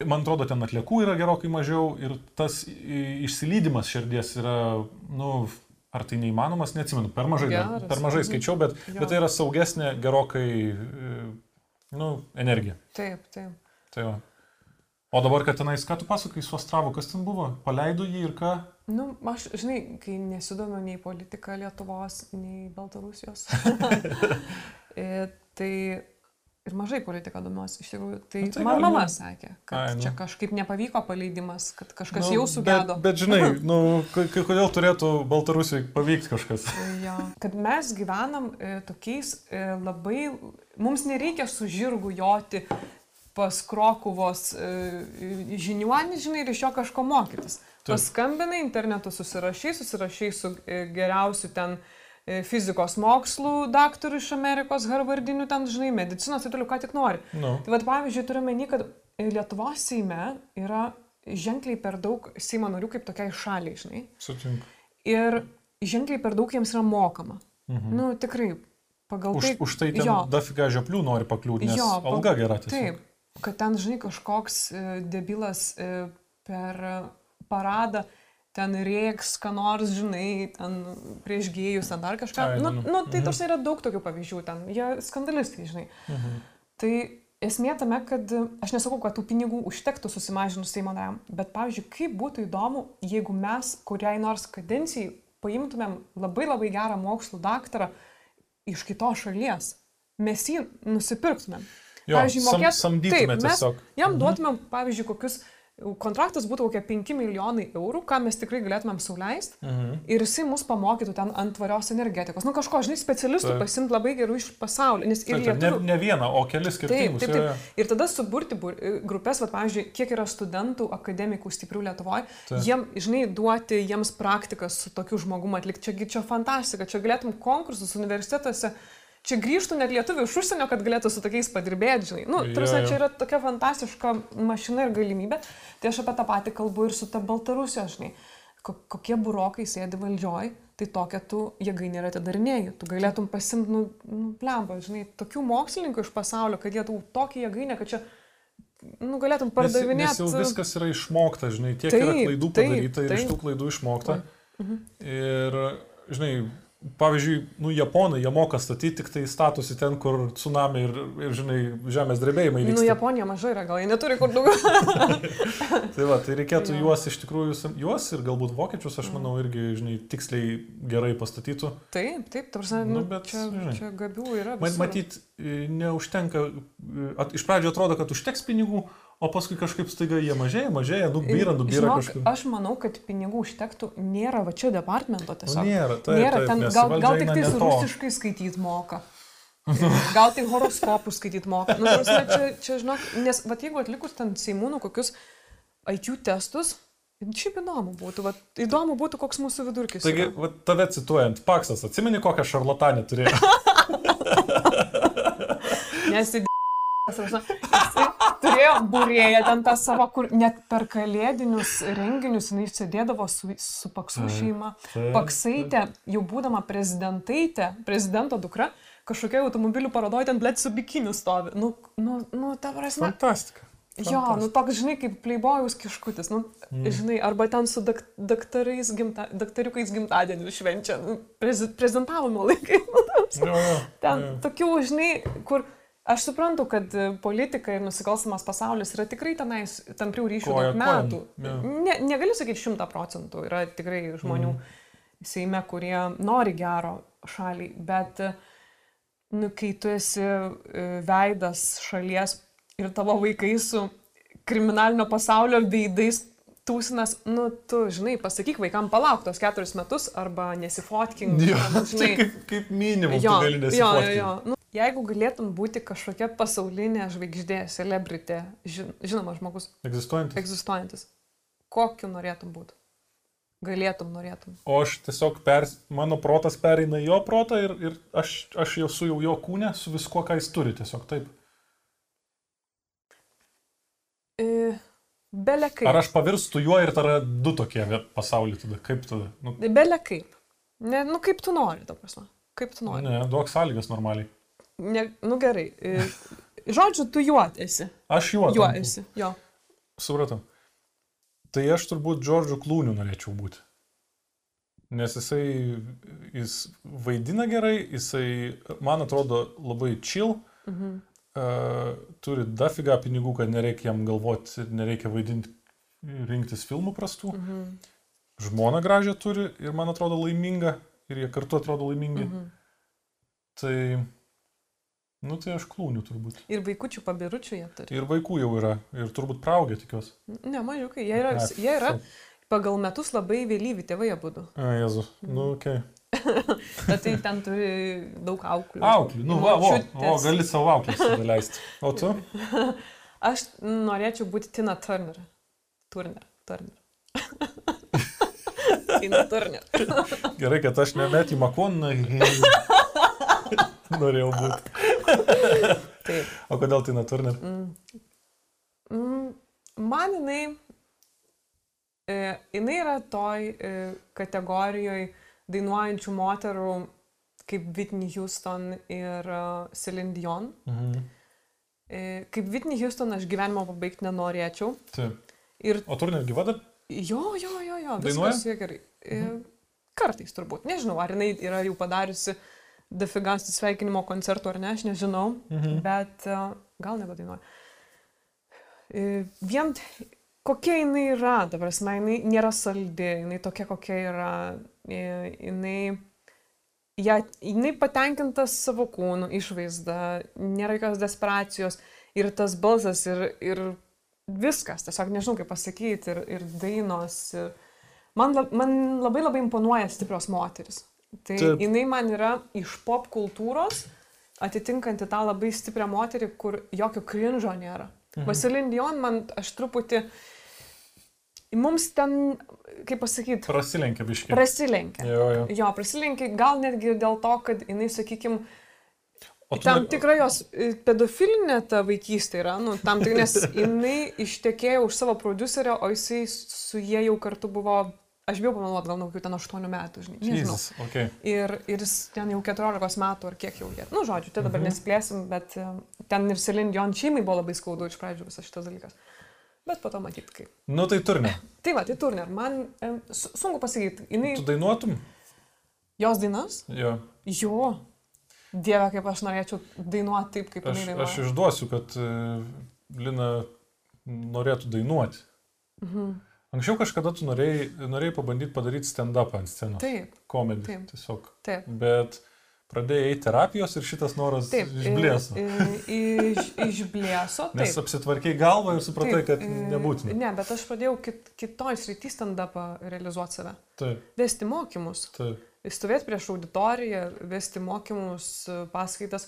man atrodo, ten atliekų yra gerokai mažiau ir tas išsilydimas širdies yra, nu, ar tai neįmanomas, neatsimenu, per mažai, Geras. per mažai mhm. skaičiau, bet, jo. bet tai yra saugesnė gerokai, nu, energija. Taip, taip. Tai va. O dabar, kad tenais, ką tu pasakai su Astravu, kas ten buvo? Paleido jį ir ką? Nu, aš, žinai, kai nesidomiu nei politika Lietuvos, nei Baltarusijos, e, tai ir mažai politiką domiuosi, iš tikrųjų. Tai, nu, tai man mama sakė, kad Ai, nu. čia kažkaip nepavyko paleidimas, kad kažkas nu, jau sugedo. Bet, bet žinai, nu, kodėl turėtų Baltarusijai pavykti kažkas? jo, kad mes gyvenam e, tokiais e, labai, mums nereikia su žirgu joti pas Krokuvos e, žiniuonį, žinai, ir iš jo kažko mokytis. Paskambinai internetu, susirašai, susirašai su e, geriausiu ten e, fizikos mokslų daktaru iš Amerikos, Harvardinių, ten, žinai, medicinos ir toliau, ką tik nori. No. Tai vad, pavyzdžiui, turime meni, kad Lietuvos Seime yra ženkliai per daug Seimo narių kaip tokiai šaliai, žinai. Sutinku. Ir ženkliai per daug jiems yra mokama. Mhm. Nu, tikrai. Pagal už, tai, už tai ten dafiga žioplių nori pakliūti, nes jo, alga gera tiesiog. Taip, kad ten, žinai, kažkoks e, debilas e, per paradą ten reiks, ką nors, žinai, ten prieš gėjus, ten dar kažką. Ai, nu, nu, nu, tai mhm. tos yra daug tokių pavyzdžių, ten jie skandalistai, žinai. Mhm. Tai esmė tame, kad aš nesakau, kad tų pinigų užtektų susimažinus Seimo nariam, bet, pavyzdžiui, kaip būtų įdomu, jeigu mes kuriai nors kadencijai paimtumėm labai labai gerą mokslų daktarą iš kitos šalies, mes jį nusipirktumėm. Jo, pavyzdžiui, mokėt, sam, taip, mes tiesiog. jam mhm. duotumėm, pavyzdžiui, kokius kontraktas būtų kokie 5 milijonai eurų, ką mes tikrai galėtumėm sauliaisti. Mhm. Ir jisai mus pamokytų ten ant tvarios energetikos. Nu kažko, žinai, specialistų taip. pasimti labai gerų iš pasaulio. Nes ir taip, lietuvių... ne, ne vieną, o kelis skirtingus. Taip, taip, taip. Ir tada suburti bur... grupės, va, pavyzdžiui, kiek yra studentų, akademikų stiprių Lietuvoje, jiem, žinai, duoti jiems praktikas su tokiu žmogumu atlikti. Čiagi čia fantastika, čia galėtum konkursus universitetuose čia grįžtų net lietuvių iš užsienio, kad galėtų su tokiais padirbėti, žinai. Nu, tarsi, čia yra tokia fantastiška mašina ir galimybė. Tai aš apie tą patį kalbu ir su ta Baltarusija, žinai. Ko- Kokie burokai sėdi valdžioj, tai tokia tu jėgainė yra atidarinėjai. Tu galėtum pasimti, nu, nu plemba, žinai, tokių mokslininkų iš pasaulio, kad jie tau tokį jėgainę, kad čia, nu, galėtum Nes, pardavinėti. nes jau viskas yra išmokta, žinai, tiek taip, yra Taip, klaidų taip, padaryta ir iš taip. tų klaidų išmokta. Ir, žinai, pavyzdžiui, nu, japonai, jie moka statyti, tik tai statosi ten, kur tsunami ir, ir žinai, žemės drebėjimai Nu, vyksta. Japonija mažai yra, gal jie neturi kur daugiau. Tai va, tai reikėtų Jo. juos iš tikrųjų, juos ir galbūt vokiečius, aš manau, irgi, žinai, tiksliai gerai pastatytų. taip, taip, tarsi, Nu, nu, bet, čia, žinai. čia gabių yra. Visur. matyt, e, neužtenka, e, at, iš pradžio atrodo, kad užteks pinigų, o paskui kažkaip staiga jie mažėja, mažėja, nubyra, nubyra kažkaip. Aš manau, kad pinigų užtektų, nėra va čia departamento Nu, tiesiog. nėra, taip, nėra taip, ten, gal, gal tik tai rusiškai skaityti moka. Gal tik horoskopų skaityti moka. Nu, prasme, čia, čia, žinok, nes, va, jeigu atlikus ten Seimūnų kokius IQ testus, šiaip įdomu būtų, va, įdomu būtų, koks mūsų vidurkis. Taigi, va, tave cituojant, Paksas, atsimeni, kokią šarlatanę turėjo? Nes jisai turėjo būrėję ten tą savo, kur net per kalėdinius renginius jinai sėdėdavo su, su Paksu šeima. Paksaitė, jau būdama prezidentaitė, prezidento dukra, kažkokia automobilių parodoje ten blėt su bikiniu stovi. Nu, nu, nu ta prasme. Fantastika. Jo, nu toks, žinai, kaip pleibojaus kiškutis, nu, mm. žinai, arba ten su dak, daktarais, gimta, daktariukais gimtadienį švenčia, nu, prezi, prezentavimo laikai. Nu, prasme. Jo, jo, Ten jo. tokių, žinai, kur aš suprantu, kad e, politika ir nusikalstamas pasaulis yra tikrai tenais tamprių ryšių Koja daug metų. jo. Ne, negaliu sakyti šimta procentų, yra tikrai žmonių Mhm. Seime, kurie nori gero šaliai, bet e, nu, kai tu esi e, veidas šalies ir tavo vaikai su kriminalinio pasaulio veidais tūsinas, nu, tu, žinai, pasakyk vaikam palauk tos keturis metus arba nesifotkink. Jo, arba, čia kaip, kaip minimum, tu gali jo, jo, nesifotkint. jo. Nu, jeigu galėtum būti kažkokia pasaulinė žvaigždė, celebrity, žin, žinomas žmogus, Egzistuojantis. egzistuojantis, kokiu norėtum būti? Galėtum, norėtum. O aš tiesiog, per, mano protas pereina jo protą ir, ir aš, aš jau su jau jo kūne, su viskuo, ką jis turi, tiesiog taip. E, Belė kaip. Ar aš pavirstu juo ir tada du tokie pasauliai tada, kaip tada? Nu, Belė kaip. Ne, nu kaip tu nori, ta prasme. Kaip tu nori. ne, duok sąlygas normaliai. Ne, nu gerai. E, žodžiu, tu juo esi. Aš juo. Juo tampu. esi. Jo. Supratau. Tai aš turbūt Džordžu Klūniu norėčiau būti. Nes jisai jis vaidina gerai, jisai, man atrodo, labai chill, Mhm. Uh, turi dafiga pinigų, kad nereikia jam galvoti ir nereikia vaidinti, rinktis filmų prastų. Mhm. Žmona gražią turi ir man atrodo laiminga ir jie kartu atrodo laimingi. Mhm. Tai, nu tai aš klūniu turbūt. Ir vaikučių pabiručių jie turi. Ir vaikų jau yra, ir turbūt praaugę tikiuosi. Ne, mažiukai. Jie yra, jie yra pagal metus labai vėlyvi tėvai abu. A, Jezu. Nu, okei. Okay. Bet tai ten turi daug auklių. Auklių, nu, va, Močiutės. o gali savo auklės leisti. O tu? Aš norėčiau būti Tina Turner. Turner. Turner. Tina Turner. Gerai, kad aš nemet į Makoną. Norėjau būti. Taip. O kodėl tai neturner? Mm, Man jinai, e, jinai yra toj e, kategorijoje dainuojančių moterų kaip Whitney Houston ir uh, Celine Dion. Mhm. E, kaip Whitney Houston aš gyvenimo pabaigti nenorėčiau. Taip. Ir O turner gyva dar? jo, jo, jo, jo, Dainuoja? gerai. E, kartais turbūt. Nežinau, ar jinai yra jau padariusi dafigas sveikinimo koncertų ar ne, aš nežinau. Mhm. Bet gal nebedainuoja. E, Vien kokia jinai yra, ta prasme, jinai nėra saldi, jinai tokia kokia yra, e, jinai, ja, jinai patenkinta savo kūnų išvaizda, nėra jokios desperacijos ir tas balsas ir, ir viskas, tiesiog nežinau kaip pasakyti, ir, ir dainos. Ir man, man labai labai imponuoja stiprios moteris. Tai Taip. jinai man yra iš pop kultūros atitinkanti tą labai stiprią moterį, kur jokio krinžo nėra. Mhm. Vasilin Dion man aš truputį, mums ten, kaip pasakyti, Prasilenkė biškiai. prasilenkia. Jo, jo. Jo, prasilenkia gal netgi dėl to, kad jinai, sakykime, tu Tam tikra jos e, pedofilinė ta vaikystė yra, nu, tam tik, nes jinai ištekėjo už savo producerio, o jisai su jie jau kartu buvo, aš bijau pameluoti, gal nuo kokių ten 8 metų, žinai. Nežinau. Jesus, okay. Ir, ir jis ten jau 14 metų ar kiek jau jie. Nu, žodžiu, tai dabar Mhm. nesiplėsim, bet e, ten ir Selin Dion šeimai buvo labai skaudu iš pradžių visas šitas dalykas. Bet po to matyt kaip. Nu tai turne. Tai va, tai Turner, man e, su- sunku pasakyti, jinai, Tu dainuotum? jos dainas? Jo. Jo. Dieve, kaip aš norėčiau dainuoti taip, kaip Aš, jinai aš dainuoja. išduosiu, kad e, Lina norėtų dainuoti. Mhm. Anksčiau kažkada tu norėjai, norėjai pabandyti padaryti stand-up ant scenos. Taip, Komedį. Taip. Tiesiog. taip. Bet pradėjai terapijos ir šitas noras Taip, išblėso. Iš, išblėso. Nes Taip. apsitvarkiai galvą ir supratai, Taip, kad nebūtina. Ne, bet aš pradėjau kit, kitoj srity stand-upą realizuoti save. Taip, Vesti mokymus. taip. Stovėti prieš auditoriją, vesti mokymus, paskaitas.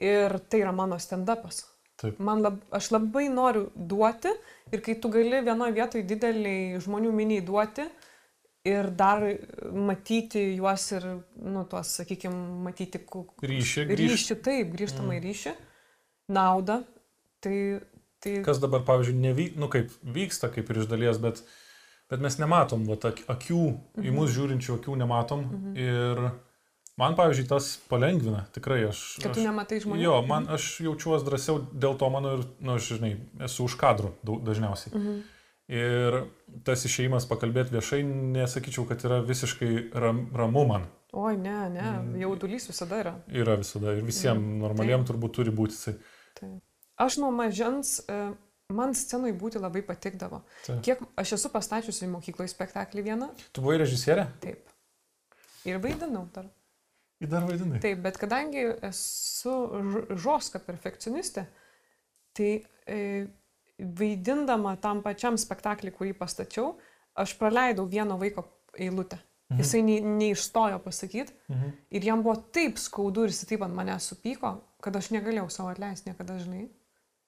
Ir tai yra mano stand-upas. Taip. Man lab, aš labai noriu duoti ir kai tu gali vienoje vietoje dideliai žmonių miniai duoti ir dar matyti juos ir, nu, tuos, sakykime, matyti Ryšį ryšį, taip, grįžtamą mm. ryšį, naudą, tai, tai Kas dabar, pavyzdžiui, nevyk, nu kaip vyksta, kaip ir iš dalies, bet, bet mes nematom, ak- akių, Mhm. į mus žiūrinčių akių nematom. Ir man, pavyzdžiui, tas palengvina, tikrai aš. kad tu aš nematai žmonių. Jo, man aš jaučiuosi drąsiau dėl to mano ir, na, nu, aš, žinai, esu už kadrų dažniausiai. Mhm. Ir tas išėjimas pakalbėti viešai, nesakyčiau, kad yra visiškai ram, ramu man. Oi, ne, ne, Mm. jaudulys visada yra. Yra visada ir visiems Mhm. normaliem turbūt turi būti. Tai, Tai. Aš nuo mažens, e, man scenui būti labai patikdavo. tai. Kiek aš esu pastačiusi mokykloje spektaklį vieną, Tu buvai režisierė? taip. Ir vaidinau dar. Ir dar vaidinai. Taip, bet kadangi esu žoska perfekcionistė, tai e, vaidindama tam pačiam spektaklį, kurį pastačiau, aš praleidau vieno vaiko eilutę. Mhm. Jisai nei, neišstojo pasakyti Mhm. ir jam buvo taip skaudu ir jis taip ant manęs supyko, kad aš negalėjau savo atleisti niekada, žinai.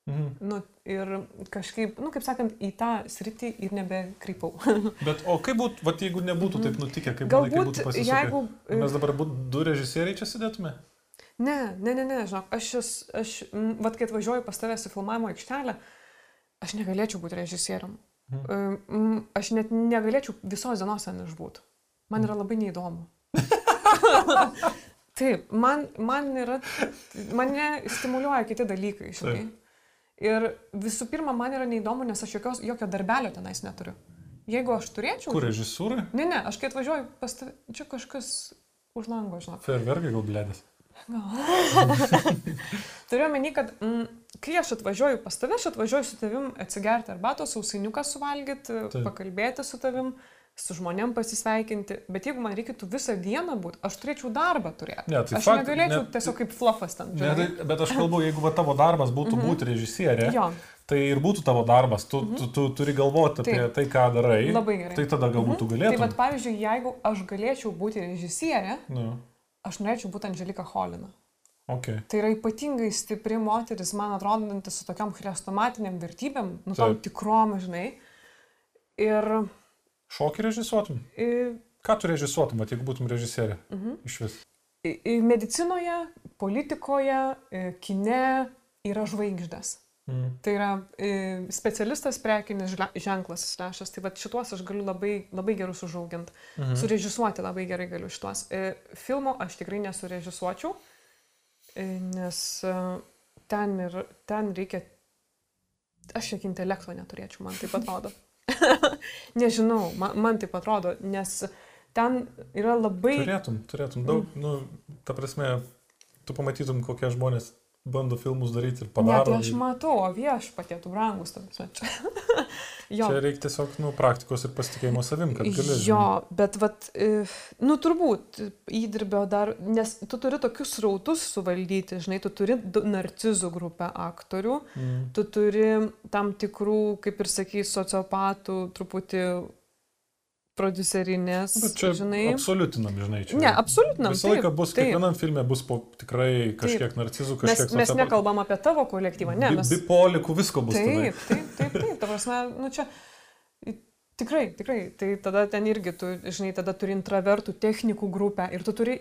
Mhm. Nu, ir kažkaip, nu, kaip sakant, į tą sritį ir nebekrypau. Bet o kaip būtų, va, jeigu nebūtų taip nutikę, kaip manai, kaip Galbūt, būtų pasisukę? jeigu... Mes dabar būtų du režisieriai čia sėdėtume? Ne, ne, ne, ne, žinok, aš, aš m, vat kai atvažiuoju pas tavęs į filmavimo aikštelę, aš negalėčiau būti režisierium. Mhm. Aš net negalėčiau visos dienos ten išbūti. Man yra labai neįdomu. Taip, man, man yra, mane stimuliuoja kiti dalykai, žinai. Ir visų pirma, man yra neįdomu, nes aš jokios, jokio darbelio tenais neturiu. Jeigu aš turėčiau... Kur režisūrai? Ne, ne, aš kai atvažiuoju pas tave, čia kažkas už lango, žinok. Fervergai gal blėdės. Turiu omeny, kad mm, kai aš atvažiuoju pas tave, aš atvažiuoju su tavim atsigerti arbatos, sausainiuką suvalgyti, Taip. pakalbėti su tavim, su žmonėm pasisveikinti. Bet jeigu man reikėtų visą dieną būti, aš turėčiau darbą turėti. Ne, tai aš fakt- negalėčiau ne- tiesiog kaip flofas ten. Ne, tai, bet aš kalbu, jeigu va, tavo darbas būtų Mhm. būti režisierė, Jo, tai ir būtų tavo darbas. Tu, tu, tu turi galvoti apie Taip. tai, ką darai. labai gerai. Tai tada galbūt tu Tai galėtum. vad, pavyzdžiui, jeigu aš galėčiau būti režisierė, Nu, aš norėčiau būti Angelika Holina. okay. Tai yra ypatingai stipri moteris, man atrodanti su tokiam chrestomatiniam vertybėm, nu tom Taip. tikrom, žinai. Ir, Šokį režisuotum? ir Ką tu režisuotum, jeigu būtum režisierė? mhm. Iš vis. I- i medicinoje, politikoje, i, kine yra žvaigždės. Mm. Tai yra i, specialistas prekinis ženklas slešas. Tai va šituos aš galiu labai, labai gerus užauginti. Mhm. Surežisuoti labai gerai galiu šituos. I, Filmo aš tikrai nesurežisuočiau, i, nes e, ten, ir, ten reikia... Aš šiek intelekto neturėčiau, man taip atrodo. Nežinau, man, man taip atrodo, nes ten yra labai... Turėtum, turėtum daug, Mm. nu, ta prasme, tu pamatytum, kokie žmonės bando filmus daryti ir Ne, padaro. tai aš matau, o viešpatie, tu brangus, tam čia. jo. Čia reikia tiesiog, nu, praktikos ir pasitikėjimo savim, kad gali. Jo, bet, vat, e, nu turbūt įdirbio dar, nes tu turi tokius rautus suvaldyti, žinai, tu turi narcizų grupę aktorių, Mm. tu turi tam tikrų, kaip ir sakai, sociopatų, truputį producerinės, Bet čia žinai. absoliutinam, žinai, čia. Ne, absoliutinam. Visą laiką bus, taip. kiekvienam filme bus po tikrai kažkiek narcizų, Mes, kažkiek mes nekalbam apie tavo kolektyvą, ne, mes... Bipolikų visko bus. Taip, taip, taip, taip, ta prasme, nu čia tikrai, tikrai, tai tada ten irgi tu, žinai, tada turi intravertų technikų grupę ir tu turi,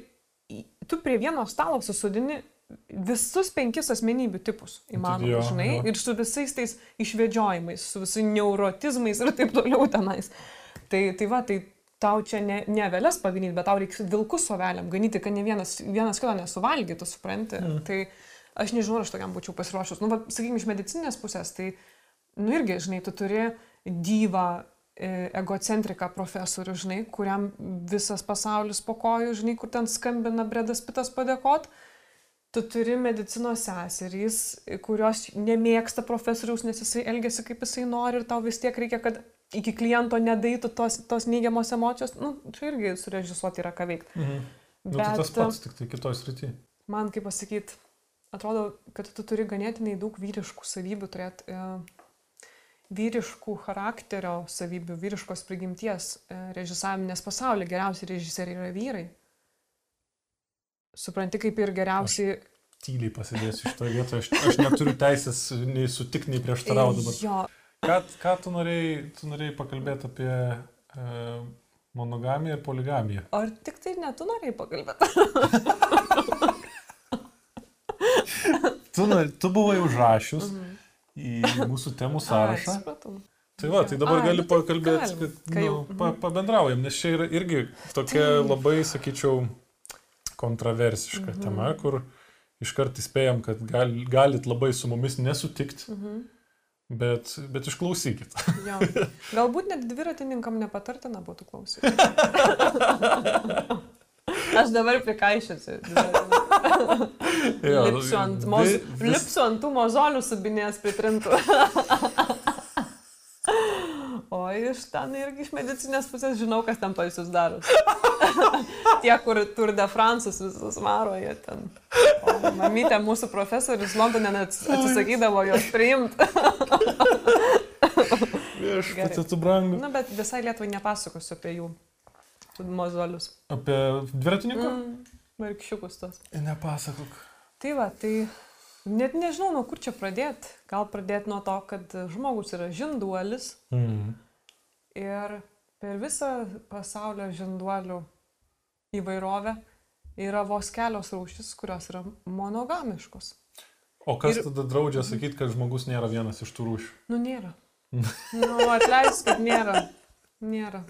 tu prie vieno stalo susodini visus penkis asmenybių tipus įmanoma, Jo, žinai, jo. ir su visais tais išvedžiojimais, su visais neurotizmais ir taip toliau tenais. Tai, tai va, tai tau čia ne, ne avelės paganyti, bet tau reiks vilkus soveliam ganyti, kad ne vienas, vienas kito nesuvalgytų, supranti. Mm. Tai aš nežinau, ar aš tokiam būčiau pasiruošus. Nu, va, sakykime, iš medicinės pusės, tai, nu irgi, žinai, tu turi dyvą e, egocentriką profesorių, žinai, kuriam visas pasaulis po kojų, žinai, kur ten skambina Bredas Pitas padėkot. Tu turi medicinos seserys, kurios nemėgsta profesoriaus, nes jisai elgesi kaip jisai nori ir tau vis tiek reikia, kad iki kliento nedaitų tos, tos neigiamos emocijos. Nu, čia irgi surežisuoti yra ką veikti. Mhm. Nu, tai tas pats, tik tai kitoj srity. Man, kaip pasakyti, atrodo, kad tu turi ganėtinai daug vyriškų savybių turėti. E, vyriškų charakterio savybių, vyriškos prigimties e, režisavim, nes pasaulyje geriausi režisieriai yra vyrai. Supranti, kaip ir geriausiai... Tyliai pasidėsiu iš to vietoje. Aš, aš neturiu teisės nei sutik, nei prieštaraudamas. Jo, Ką, ką tu norėjai, tu norėjai pakalbėti apie e, monogamiją ir poligamiją? ar tik tai ne tu norėjai pakalbėti? Tu, tu buvai užrašius į mūsų temų Ai, sąrašą. supratau. Tai va, tai dabar Ai, gali nu tai pakalbėti, kad nu, jau- Mhm. pa, pabendraujam, nes čia yra irgi tokia labai, sakyčiau, kontroversiška Mhm. tema, kur iškart įspėjam, kad gal, galit labai su mumis nesutikti, Mhm. Bet, bet išklausykit. Jo. Galbūt net dviratininkam nepatartina būtų klausyti. Aš dabar prikaišiuosi. Jo, Lipsiu ant, moz... vi- vis- Lipsiu ant tų mozolių subinės pritrintų. O iš ten irgi iš medicinės pusės žinau, kas ten paisius daro. Tie, kur Tour de France visus maro, jie ten. O mamytė, mūsų profesorius Londone net atsisakydavo jos priimti. Viešpatie, tu brangu. Na, bet visai Lietuvai nepasakosiu apie jų mozolius. Apie dviratininkų? Mm, Markščiukus tos. Nepasakok. Tai va, tai net nežinau, nuo kur čia pradėti. Gal pradėti nuo to, kad žmogus yra žinduolis Mm. ir per visą pasaulio žinduolių įvairovę yra vos kelios rūšis, kurios yra monogamiškos. O kas Ir- tada draudžia sakyti, kad žmogus nėra vienas iš tų rūšių? Nu, nėra. Nu, atleisk, kad nėra. Nėra.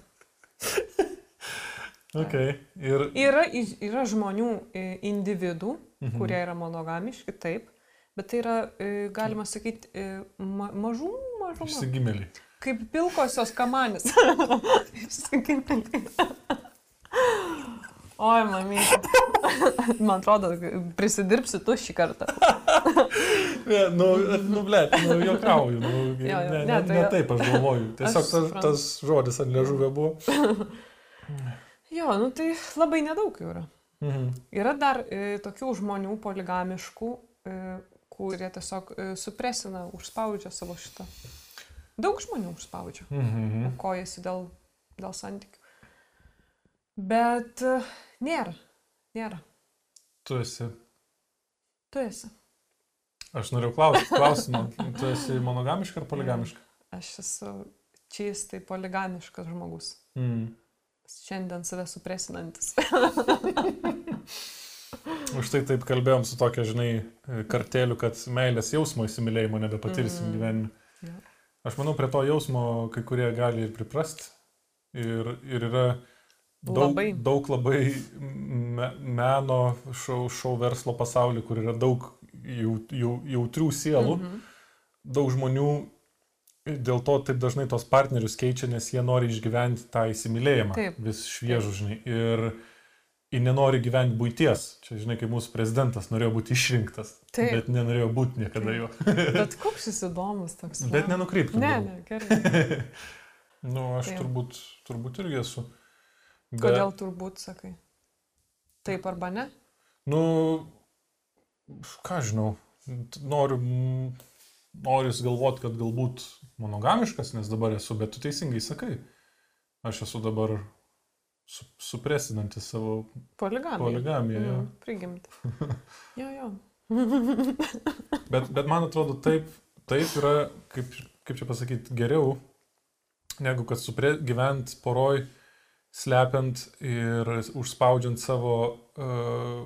Okay. Ir Yra, yra žmonių e, individų, Mhm. kurie yra monogamiški, taip, bet tai yra, e, galima sakyti, e, ma mažų, mažų. išsigimėliai. Kaip pilkosios kamanės. Išsigimėliai. Oi, mamytė. Man atrodo, prisidirbsi tu šį kartą. Ne, nu, nu, ble, nu, juokauju. Nu, Jo, jo, ne, ne, ne, tai- ne taip aš galvoju. Tiesiog tas, suprantu. tas žodis ant liežuvio buvo. Jo, nu tai labai nedaug jų yra. Mhm. Yra dar e, tokių žmonių poligamiškų, e, kurie tiesiog e, supresina, užspaudžia savo šitą. Daug žmonių užspaudžia. Mhm. Kojasi dėl, dėl santykių. Bet e, nėra. Nėra. Tu esi. Tu esi. Aš noriu klausti, klausimą. Tu esi monogamiška ar poligamiška? Aš esu čistai poligamiškas žmogus. Mm. Šiandien save supresinantis. Už tai taip kalbėjom su tokia, žinai, karteliu, kad meilės jausmo įsimylėjimo nebepatirsim Mhm. gyvenime. Jo. Aš manau, prie to jausmo kai kurie gali ir priprasti. Ir, ir yra daug Labai. daug labai me, meno šou, šou verslo pasaulį, kur yra daug jau, jau, jautrių sielų. Mhm. Daug žmonių dėl to taip dažnai tos partnerius keičia, nes jie nori išgyventi tą įsimylėjimą. Taip. Vis šviežų, žinai. Ir, ir nenori gyventi būties. Čia, žinai, kaip mūsų prezidentas norėjo būti išrinktas, Taip. bet nenorėjo būti niekada jo. Bet koks jis įdomus toks. Bet va. nenukrypkim. Ne, ne, gerai. Nu, aš Taip. turbūt, turbūt irgi esu. Bet, Kodėl turbūt sakai? Taip arba ne? Nu, ką žinau, noriu, noriu galvoti, kad galbūt monogamiškas, nes dabar esu, bet tu teisingai sakai. Aš esu dabar su, supresinantis savo Poligamija. poligamiją. jo. Mm, prigimti. Jo, jo. Bet, bet man atrodo, taip, taip yra, kaip, kaip čia pasakyti, geriau, negu kad supre, gyvent poroj, slepiant ir užspaudžiant savo uh,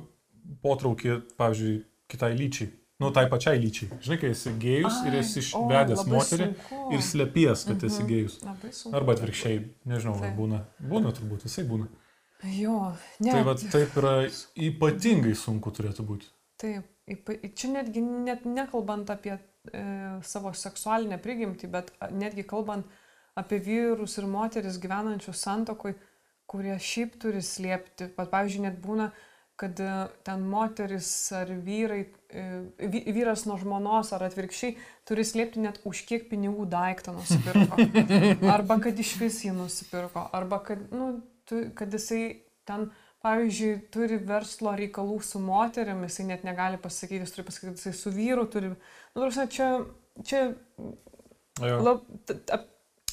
potraukį, pavyzdžiui, kitai lyčiai. Nu, tai pačiai lyčiai. Žinai, kai esi gėjus ir Ai, esi o, išvedęs moterį sunku. ir slepies, kad esi Mhm. gėjus. Arba atvirkščiai, nežinau, ar Taip. būna. Būna turbūt, visai būna. Jo, ne. Tai va, taip yra ypatingai sunku turėtų būti. Taip, čia netgi net nekalbant apie e, savo seksualinę prigimtį, bet netgi kalbant apie vyrus ir moteris gyvenančius santokoj, kurie šiaip turi slėpti. Pat, pavyzdžiui, net būna, kad e, ten moteris ar vyrai, e, vy- vyras nuo žmonos ar atvirkščiai turi slėpti net už kiek pinigų daiktą nusipirko. Arba kad iš vis jį nusipirko. Arba kad, nu, tu, kad jisai ten pavyzdžiui, turi verslo reikalų su moteriam, jisai net negali pasakyti, jis turi pasakyti, jisai su vyru turi. Nu, tarsi, čia, čia Jo. lab, t, t,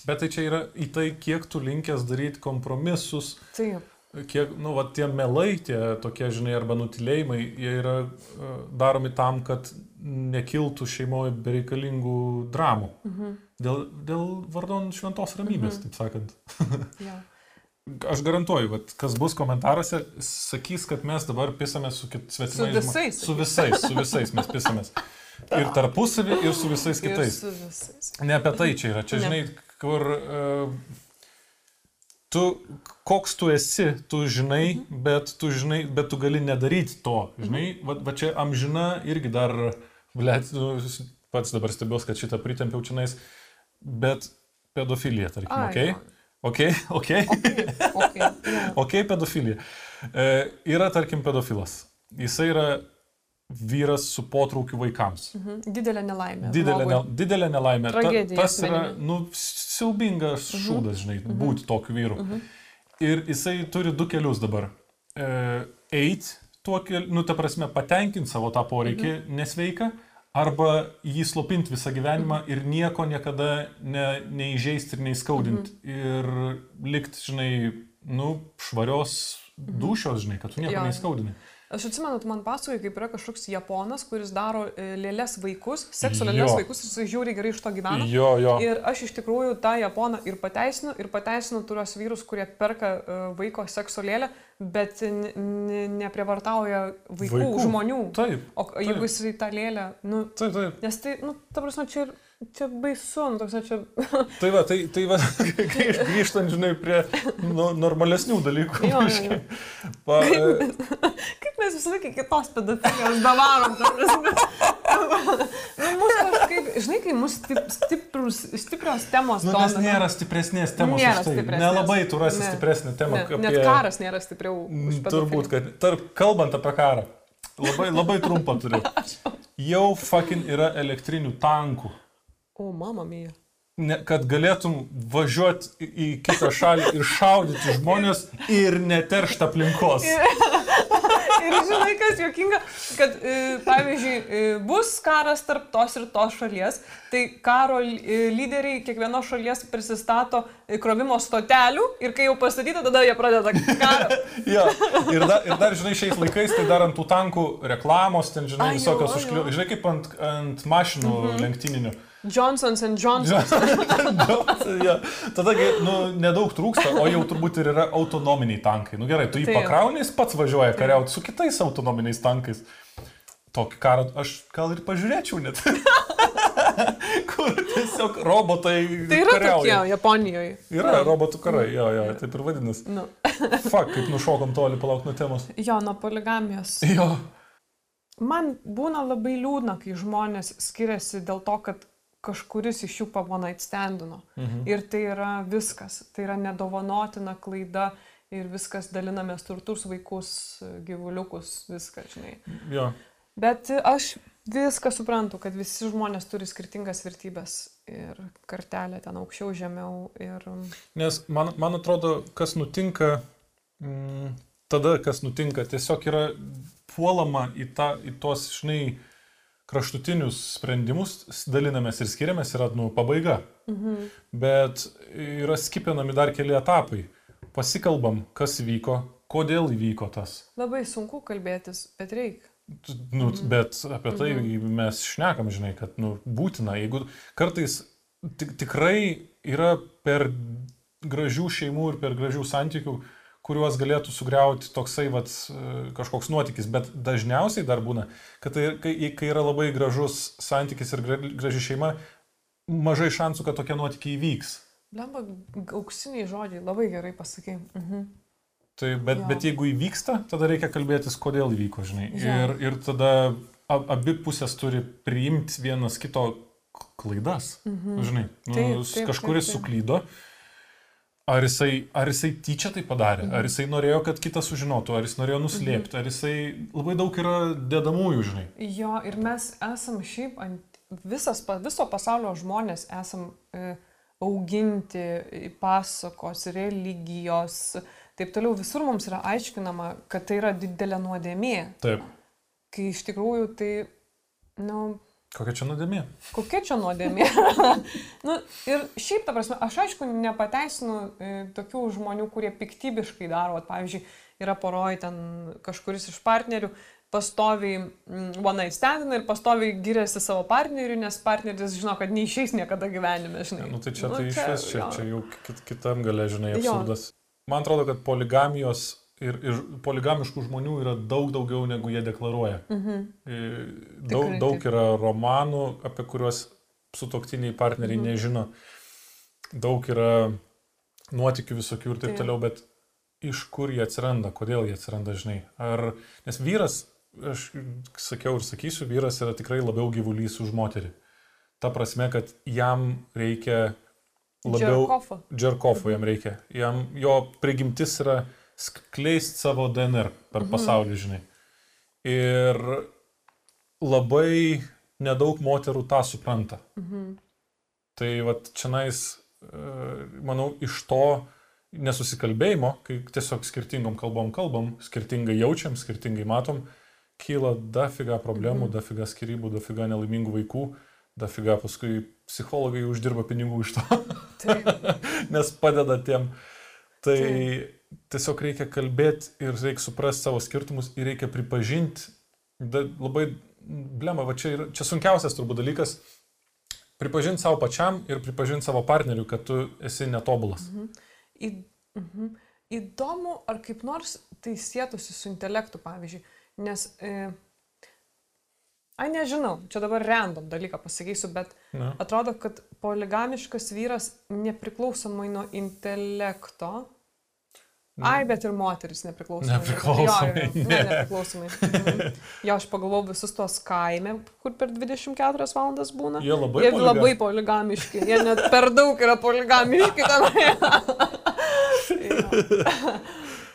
Bet tai čia yra į tai, kiek tu linkęs daryti kompromisus, taip, kiek, nu, va, tie melai, tie tokie, žinai, arba nutilėjimai, jie yra uh, daromi tam, kad nekiltų šeimoje bereikalingų dramų. mhm, Dėl, dėl vardon šventos ramybės, Mhm. taip sakant. jo. Aš garantuoju, vat, kas bus komentaruose, sakys, kad mes dabar pisamės su svetimais. žmo- visais, Su visais, su visais mes pisamės. Ir tarpusavį, ir su visais Ir kitais. su visais. Ne apie tai čia yra. Čia, žinai, kur uh, tu, koks tu esi, tu žinai, bet tu žinai, bet tu gali nedaryti to. Žinai, va, va čia amžina irgi dar, blėt, nu, pats dabar stebiuosi, kad šitą pritempiau čianais, bet pedofilija, tarkim, okei? jo. Ok, ok. Okay, jo. Ok, pedofilija. E, yra, tarkim, pedofilas. Jisai yra vyras su potraukiu vaikams. Mhm. Didelė nelaimė. Didelė, ne, didelė nelaimė. Ta, Tragedija tas yra, nu, siaubingas šūdas, žinai, būti tokiu vyru. Mhm. Ir jisai turi du kelius dabar. E, eit tuo keliu, nu, ta prasme, patenkinti savo tą poreikį Mhm. nesveiką, arba jį slopinti visą gyvenimą Mhm. ir nieko niekada ne, neįžeisti ir neįskaudinti. Mhm. Ir likti, žinai, nu, švarios dušios, žinai, kad tu nieko Jo, neįskaudini. Aš atsimenu, tu man pasakoji, kaip yra kažkoks japonas, kuris daro e, lėlės vaikus, sekso lėlės Jo. vaikus jisai žiūri gerai iš to gyvena. Jo, jo. Ir aš iš tikrųjų tą Japoną ir pateisinu, ir pateisinu tuos vyrus, kurie perka uh, vaiko sekso lėlę, bet neprievartauja vaikų, Vaikų. žmonių. Taip. O jeigu jis į tą lėlę, nu, Taip, taip. nes tai, nu, ta prasme, čia, ir- čia baisu, nu, toks, čia... Tai va, tai, tai va, kai grįžtant, žinai, prie nu, normalesnių dalykų. Jo, jo, jo. Pa, e, Kaip mes visą laiką kitos pedofilijos davarom, ta prasme. nu, mūsų kažkaip, žinai, kai mūsų stip, stiprus, stiprios temos nu, nes nėra stipresnės temos. Nėra tai. stipresnės. Nelabai tu rasi Ne. stipresnę temą. Ne, Net karas nėra stipriau. Mm, Turbūt, kad tarp, kalbant apie karą, labai, labai trumpą turiu. Jau fucking yra elektrinių tankų. O, mama mija. Ne, kad galėtum važiuoti į, kitą šalį ir šaudyti žmonės ir neteršti aplinkos. Ir žinai, kas juokinga, kad, e, pavyzdžiui, e, bus karas tarp tos ir tos šalies, tai karo e, lyderiai kiekvienos šalies prisistato krovimo stotelių ir kai jau pastatyta, tada jie pradeda karą. Ja. Ir, da, ir dar, žinai, šiais laikais, tai dar ant tų tankų reklamos, ten, žinai, Ai, visokios jo. užkliuotos, žinai, kaip ant, ant mašinų mhm. lenktyninių. Johnsons and Johnsons. ja. Tada, kai, nu, nedaug trūksta, o jau turbūt ir yra autonominiai tankai. Nu gerai, tu jį Taip. pakrauni, jis pats važiuoja kariauti su kitais autonominiais tankais. Tokį karą aš gal ir pažiūrėčiau net. Kur tiesiog robotai. Tai yra kariauja. tokie Japonijoje. Yra robotų karai, jo, jo, taip ir vadinasi. Nu. Fak, kaip nušokom toli, palauk nuo temos. Jo, nuo poligamijos. Jo. Man būna labai liūdna, kai žmonės skiriasi dėl to, kad kažkuris iš jų pavona įstendino. Mhm. Ir tai yra viskas. Tai yra nedovanotina klaida ir viskas dalinamės turtus, vaikus, gyvuliukus, viską, žinai. Jo. Bet aš viską suprantu, kad visi žmonės turi skirtingas vertybės ir kartelę ten aukščiau, žemiau. Ir... Nes man, man atrodo, kas nutinka, mm, tada kas nutinka, tiesiog yra puolama į, tą, į tuos, žinai, kraštutinius sprendimus, dalinamės ir skiriamės, yra, nu, pabaiga. Mhm. Bet yra skipinami dar keli etapai. Pasikalbam, kas vyko, kodėl įvyko tas. Labai sunku kalbėtis, bet reikia. Nu, bet apie tai mes šnekam, žinai, kad nu, būtina. Jeigu kartais tik, tikrai yra per gražių šeimų ir per gražių santykių, kuriuos galėtų sugriauti toksai vat, kažkoks nuotykis, bet dažniausiai dar būna, kad tai, kai, kai yra labai gražus santykis ir gra- graži šeima, mažai šansų, kad tokie nuotykiai įvyks. Lemba, auksiniai žodžiai, labai gerai pasakai. Mhm. Tai, bet, Jo. bet jeigu įvyksta, tada reikia kalbėtis, kodėl įvyko, žinai. Jo. Ir, ir tada ab, abi pusės turi priimti vienas kito klaidas. Mhm. Žinai, nu, Taip, taip, kažkuris taip, taip. suklydo. Ar jisai, ar jisai tyčia tai padarė, Mhm. ar jisai norėjo, kad kitas sužinotų, ar jis norėjo nuslėpti, ar jisai labai daug yra dedamųjų, žinai. Jo, ir mes esam šiaip ant visas, viso pasaulio žmonės esam e, auginti e, pasakos, religijos, taip toliau. Visur mums yra aiškinama, kad tai yra didelė nuodėmė, Taip. kai iš tikrųjų tai, na, Kokia čia nuodėmė? kokia čia nuodėmė. nu, ir šiaip, ta prasme, aš aišku nepateisinu e, tokių žmonių, kurie piktybiškai daro. Vat, pavyzdžiui, yra poroj ten kažkuris iš partnerių pastoviai mm, one night standina ir pastoviai giriasi savo partneriu, nes partneris žino, kad neišeis niekada gyvenime, žinai. Nu, tai čia tai iš vis, čia, čia jau kit, kitam gale, žinai, Jo. Man atrodo, kad poligamijos ir, ir poligamiškų žmonių yra daug daugiau, negu jie deklaruoja. Mhm. E, Daug, Tikrai daug yra romanų, apie kuriuos sutoktiniai partneriai Mhm. nežino. Daug yra nuotikių visokių ir taip Taip. toliau, bet iš kur jie atsiranda, kodėl jie atsiranda, žinai. Ar, nes vyras, aš sakiau ir sakysiu, vyras yra tikrai labiau gyvulys už moterį. Ta prasme, kad jam reikia labiau... Džerkofo. Džerkofų jam reikia. Jam, jo prigimtis yra skleisti savo DNR per Mhm. pasaulį, žinai. Ir labai nedaug moterų tą supranta. Mhm. Tai vad čia nais, manau, iš to nesusikalbėjimo, kai tiesiog skirtingom kalbom kalbam, skirtingai jaučiam, skirtingai matom, kyla dafiga problemų, Mhm. dafiga skirybų, dafiga nelaimingų vaikų, dafiga paskui psichologai uždirba pinigų iš to nes padeda tiem. Tai Taip. tiesiog reikia kalbėti ir reikia suprasti savo skirtumus ir reikia pripažinti, da, labai, blema, va čia, yra, čia sunkiausias turbūt dalykas, pripažinti savo pačiam ir pripažinti savo partneriu, kad tu esi netobulas. Mhm. Į, mhm. Įdomu, ar kaip nors tai sėtųsi su intelektu, pavyzdžiui, nes, e, ai nežinau, čia dabar random dalyką pasakysiu, bet Na. atrodo, kad poligamiškas vyras nepriklausomai nuo intelekto. Ai, bet ir moteris nepriklausomai. Nepriklausomai, Jo, jo, ne. Ne, nepriklausomai. Mhm. Jo, aš pagalvojau visus tuos kaime, kur per 24 valandas būna. Jie labai Jie poliga- labai poligamiški, jie net per daug yra poligamiški.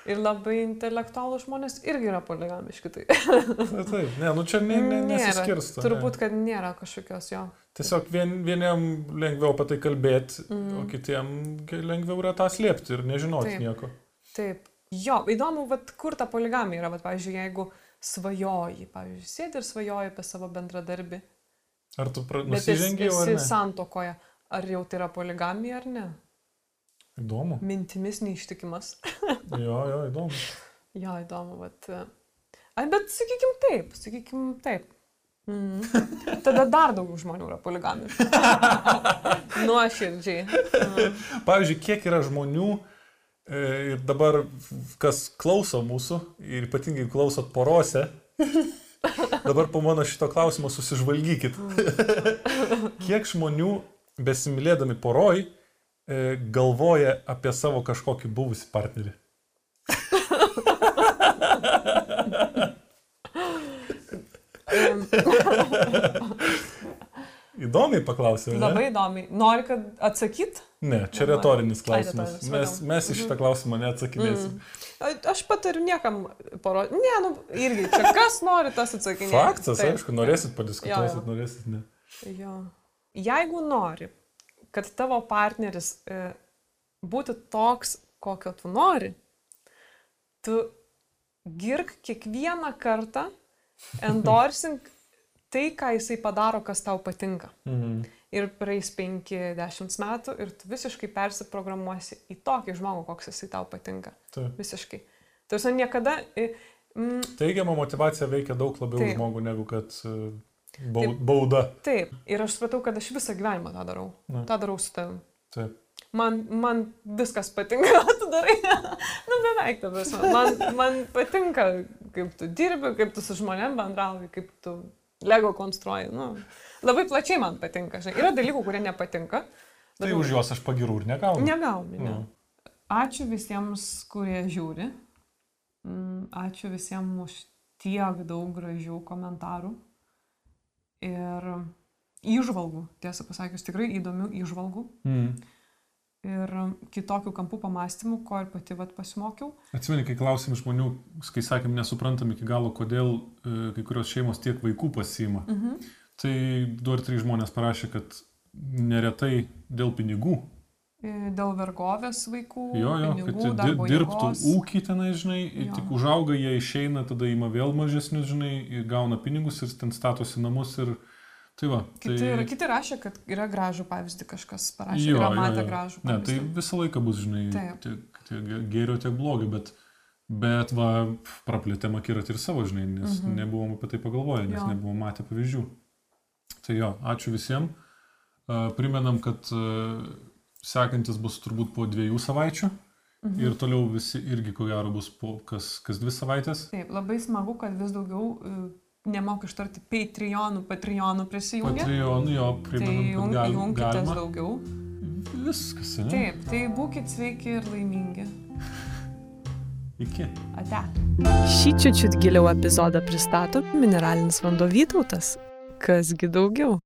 Ir labai intelektualų žmonės irgi yra poligamiški. Tai Na, taip, ne, nu čia ne, ne, nesiskirsto. Turbūt, ne. kad nėra kažkokios jo. Tiesiog vien, vieniem lengviau apie tai kalbėti, mm. O kitiem lengviau yra tą slėpti ir nežinoti Taip. nieko. Taip. Jo, įdomu, vat, kur ta poligamija yra. Vat, pavyzdžiui, jeigu svajoji, pavyzdžiui, sėdi ir svajoji apie savo bendradarbį, Ar tu pra... bet esi, nusižengi jau ar esi santokoje, ar jau tai yra poligamija ar ne? Įdomu. Mintimis neištikimas. Jo, jo, įdomu. Jo, įdomu, bet... e, Ai, bet sakykim taip, sakykim taip. Mm. Tada dar daugiau žmonių yra poligamiški. Nuoširdžiai. Mm. Pavyzdžiui, kiek yra žmonių e, ir dabar kas klauso mūsų ir ypatingai klausot porose, dabar po mano šito klausimo susižvalgykit. kiek žmonių besimilėdami poroj galvoja apie savo kažkokį buvusį partnerį. Įdomiai paklausiau. ne? Labai įdomiai. Nori, kad atsakyt? Ne, čia Nori. retorinis Ai, klausimas. retorinis, Mes, mes į šitą klausimą neatsakinėsim. A- Aš patariu niekam poro... Ne, nu, irgi, čia kas nori, tas atsakinėja. Faktas, Taip. aišku, norėsit padiskutuosit, norėsit, ne. Jo. Jeigu nori, kad tavo partneris e, būtų toks, kokio tu nori, tu girk kiekvieną kartą, endorsink tai, ką jisai padaro, kas tau patinka. Mhm. Ir praeis 5-10 metų ir tu visiškai persiprogramuosi į tokį žmogų, koks jisai tau patinka. Taip. Visiškai. Tu esi niekada... Mm, Teigiama motivacija veikia daug labiau Taip. žmogų negu kad e. bauda. taip. Ir aš supratau, kad aš visą gyvenimą tą darau. Na. tą darau su tavim. Taip. man, man viskas patinka, ką tu darai. nu, beveik, ta prasme. Man, man patinka, kaip tu dirbi, kaip tu su žmonėm bendrauji, kaip tu Lego konstruoji. Nu, labai plačiai man patinka. Žinai. Yra dalykų, kurie nepatinka. Tai už juos aš pagirų ir negaunu. Negauni. Ne. Nu. Ačiū visiems, kurie žiūri. Mm, Ačiū visiems už tiek daug gražių komentarų. Ir įžvalgų, tiesą pasakius, tikrai įdomių įžvalgų. Mm. Ir kitokių kampų pamastymų, ko ir pati vat pasimokiau. Atsimeni, kai klausėm žmonių, kai sakėm, nesuprantam iki galo, kodėl e, kai kurios šeimos tiek vaikų pasima. Mhm. Tai du ar trys žmonės parašė, kad neretai dėl pinigų. E, Dėl vergovės vaikų, Jo, jo, pinigų, kad di dirbtų jėgos. ūkį tenai, žinai, Jo. tik užauga, jie išeina, tada ima vėl mažesnius, žinai, gauna pinigus ir ten statosi namus ir tai va. Kiti, tai... kiti rašė, kad yra gražų pavyzdį, kažkas parašė, Jo, yra matę gražų Ne, tai pavyzdį. visą laiką bus, žinai, Taip. tiek, tiek gėrio, tiek blogio, bet, bet va, praplėtėm akiratį ir savo, žinai, nes Mhm. mhm. nebuvom apie tai pagalvoję, nes Jo. nebuvom matę pavyzdžių. Tai jo, ačiū visiems. Primenam, kad sekantis bus turbūt po dviejų savaičių Mhm. ir toliau visi irgi, ko gero, bus po kas, kas dvi savaitės. Taip, labai smagu, kad vis daugiau, e, nemoku ištarti, Patreonų, Patreonų prisijungia. Patreon, jo, Tai primenam, kad jung, gal, jungitės daugiau. Viskas, ne? Taip, tai būkite sveiki ir laimingi. Iki. Ate. Šį čiučiut giliau epizodą pristato mineralinis vanduo Vytautas. Kasgi daugiau?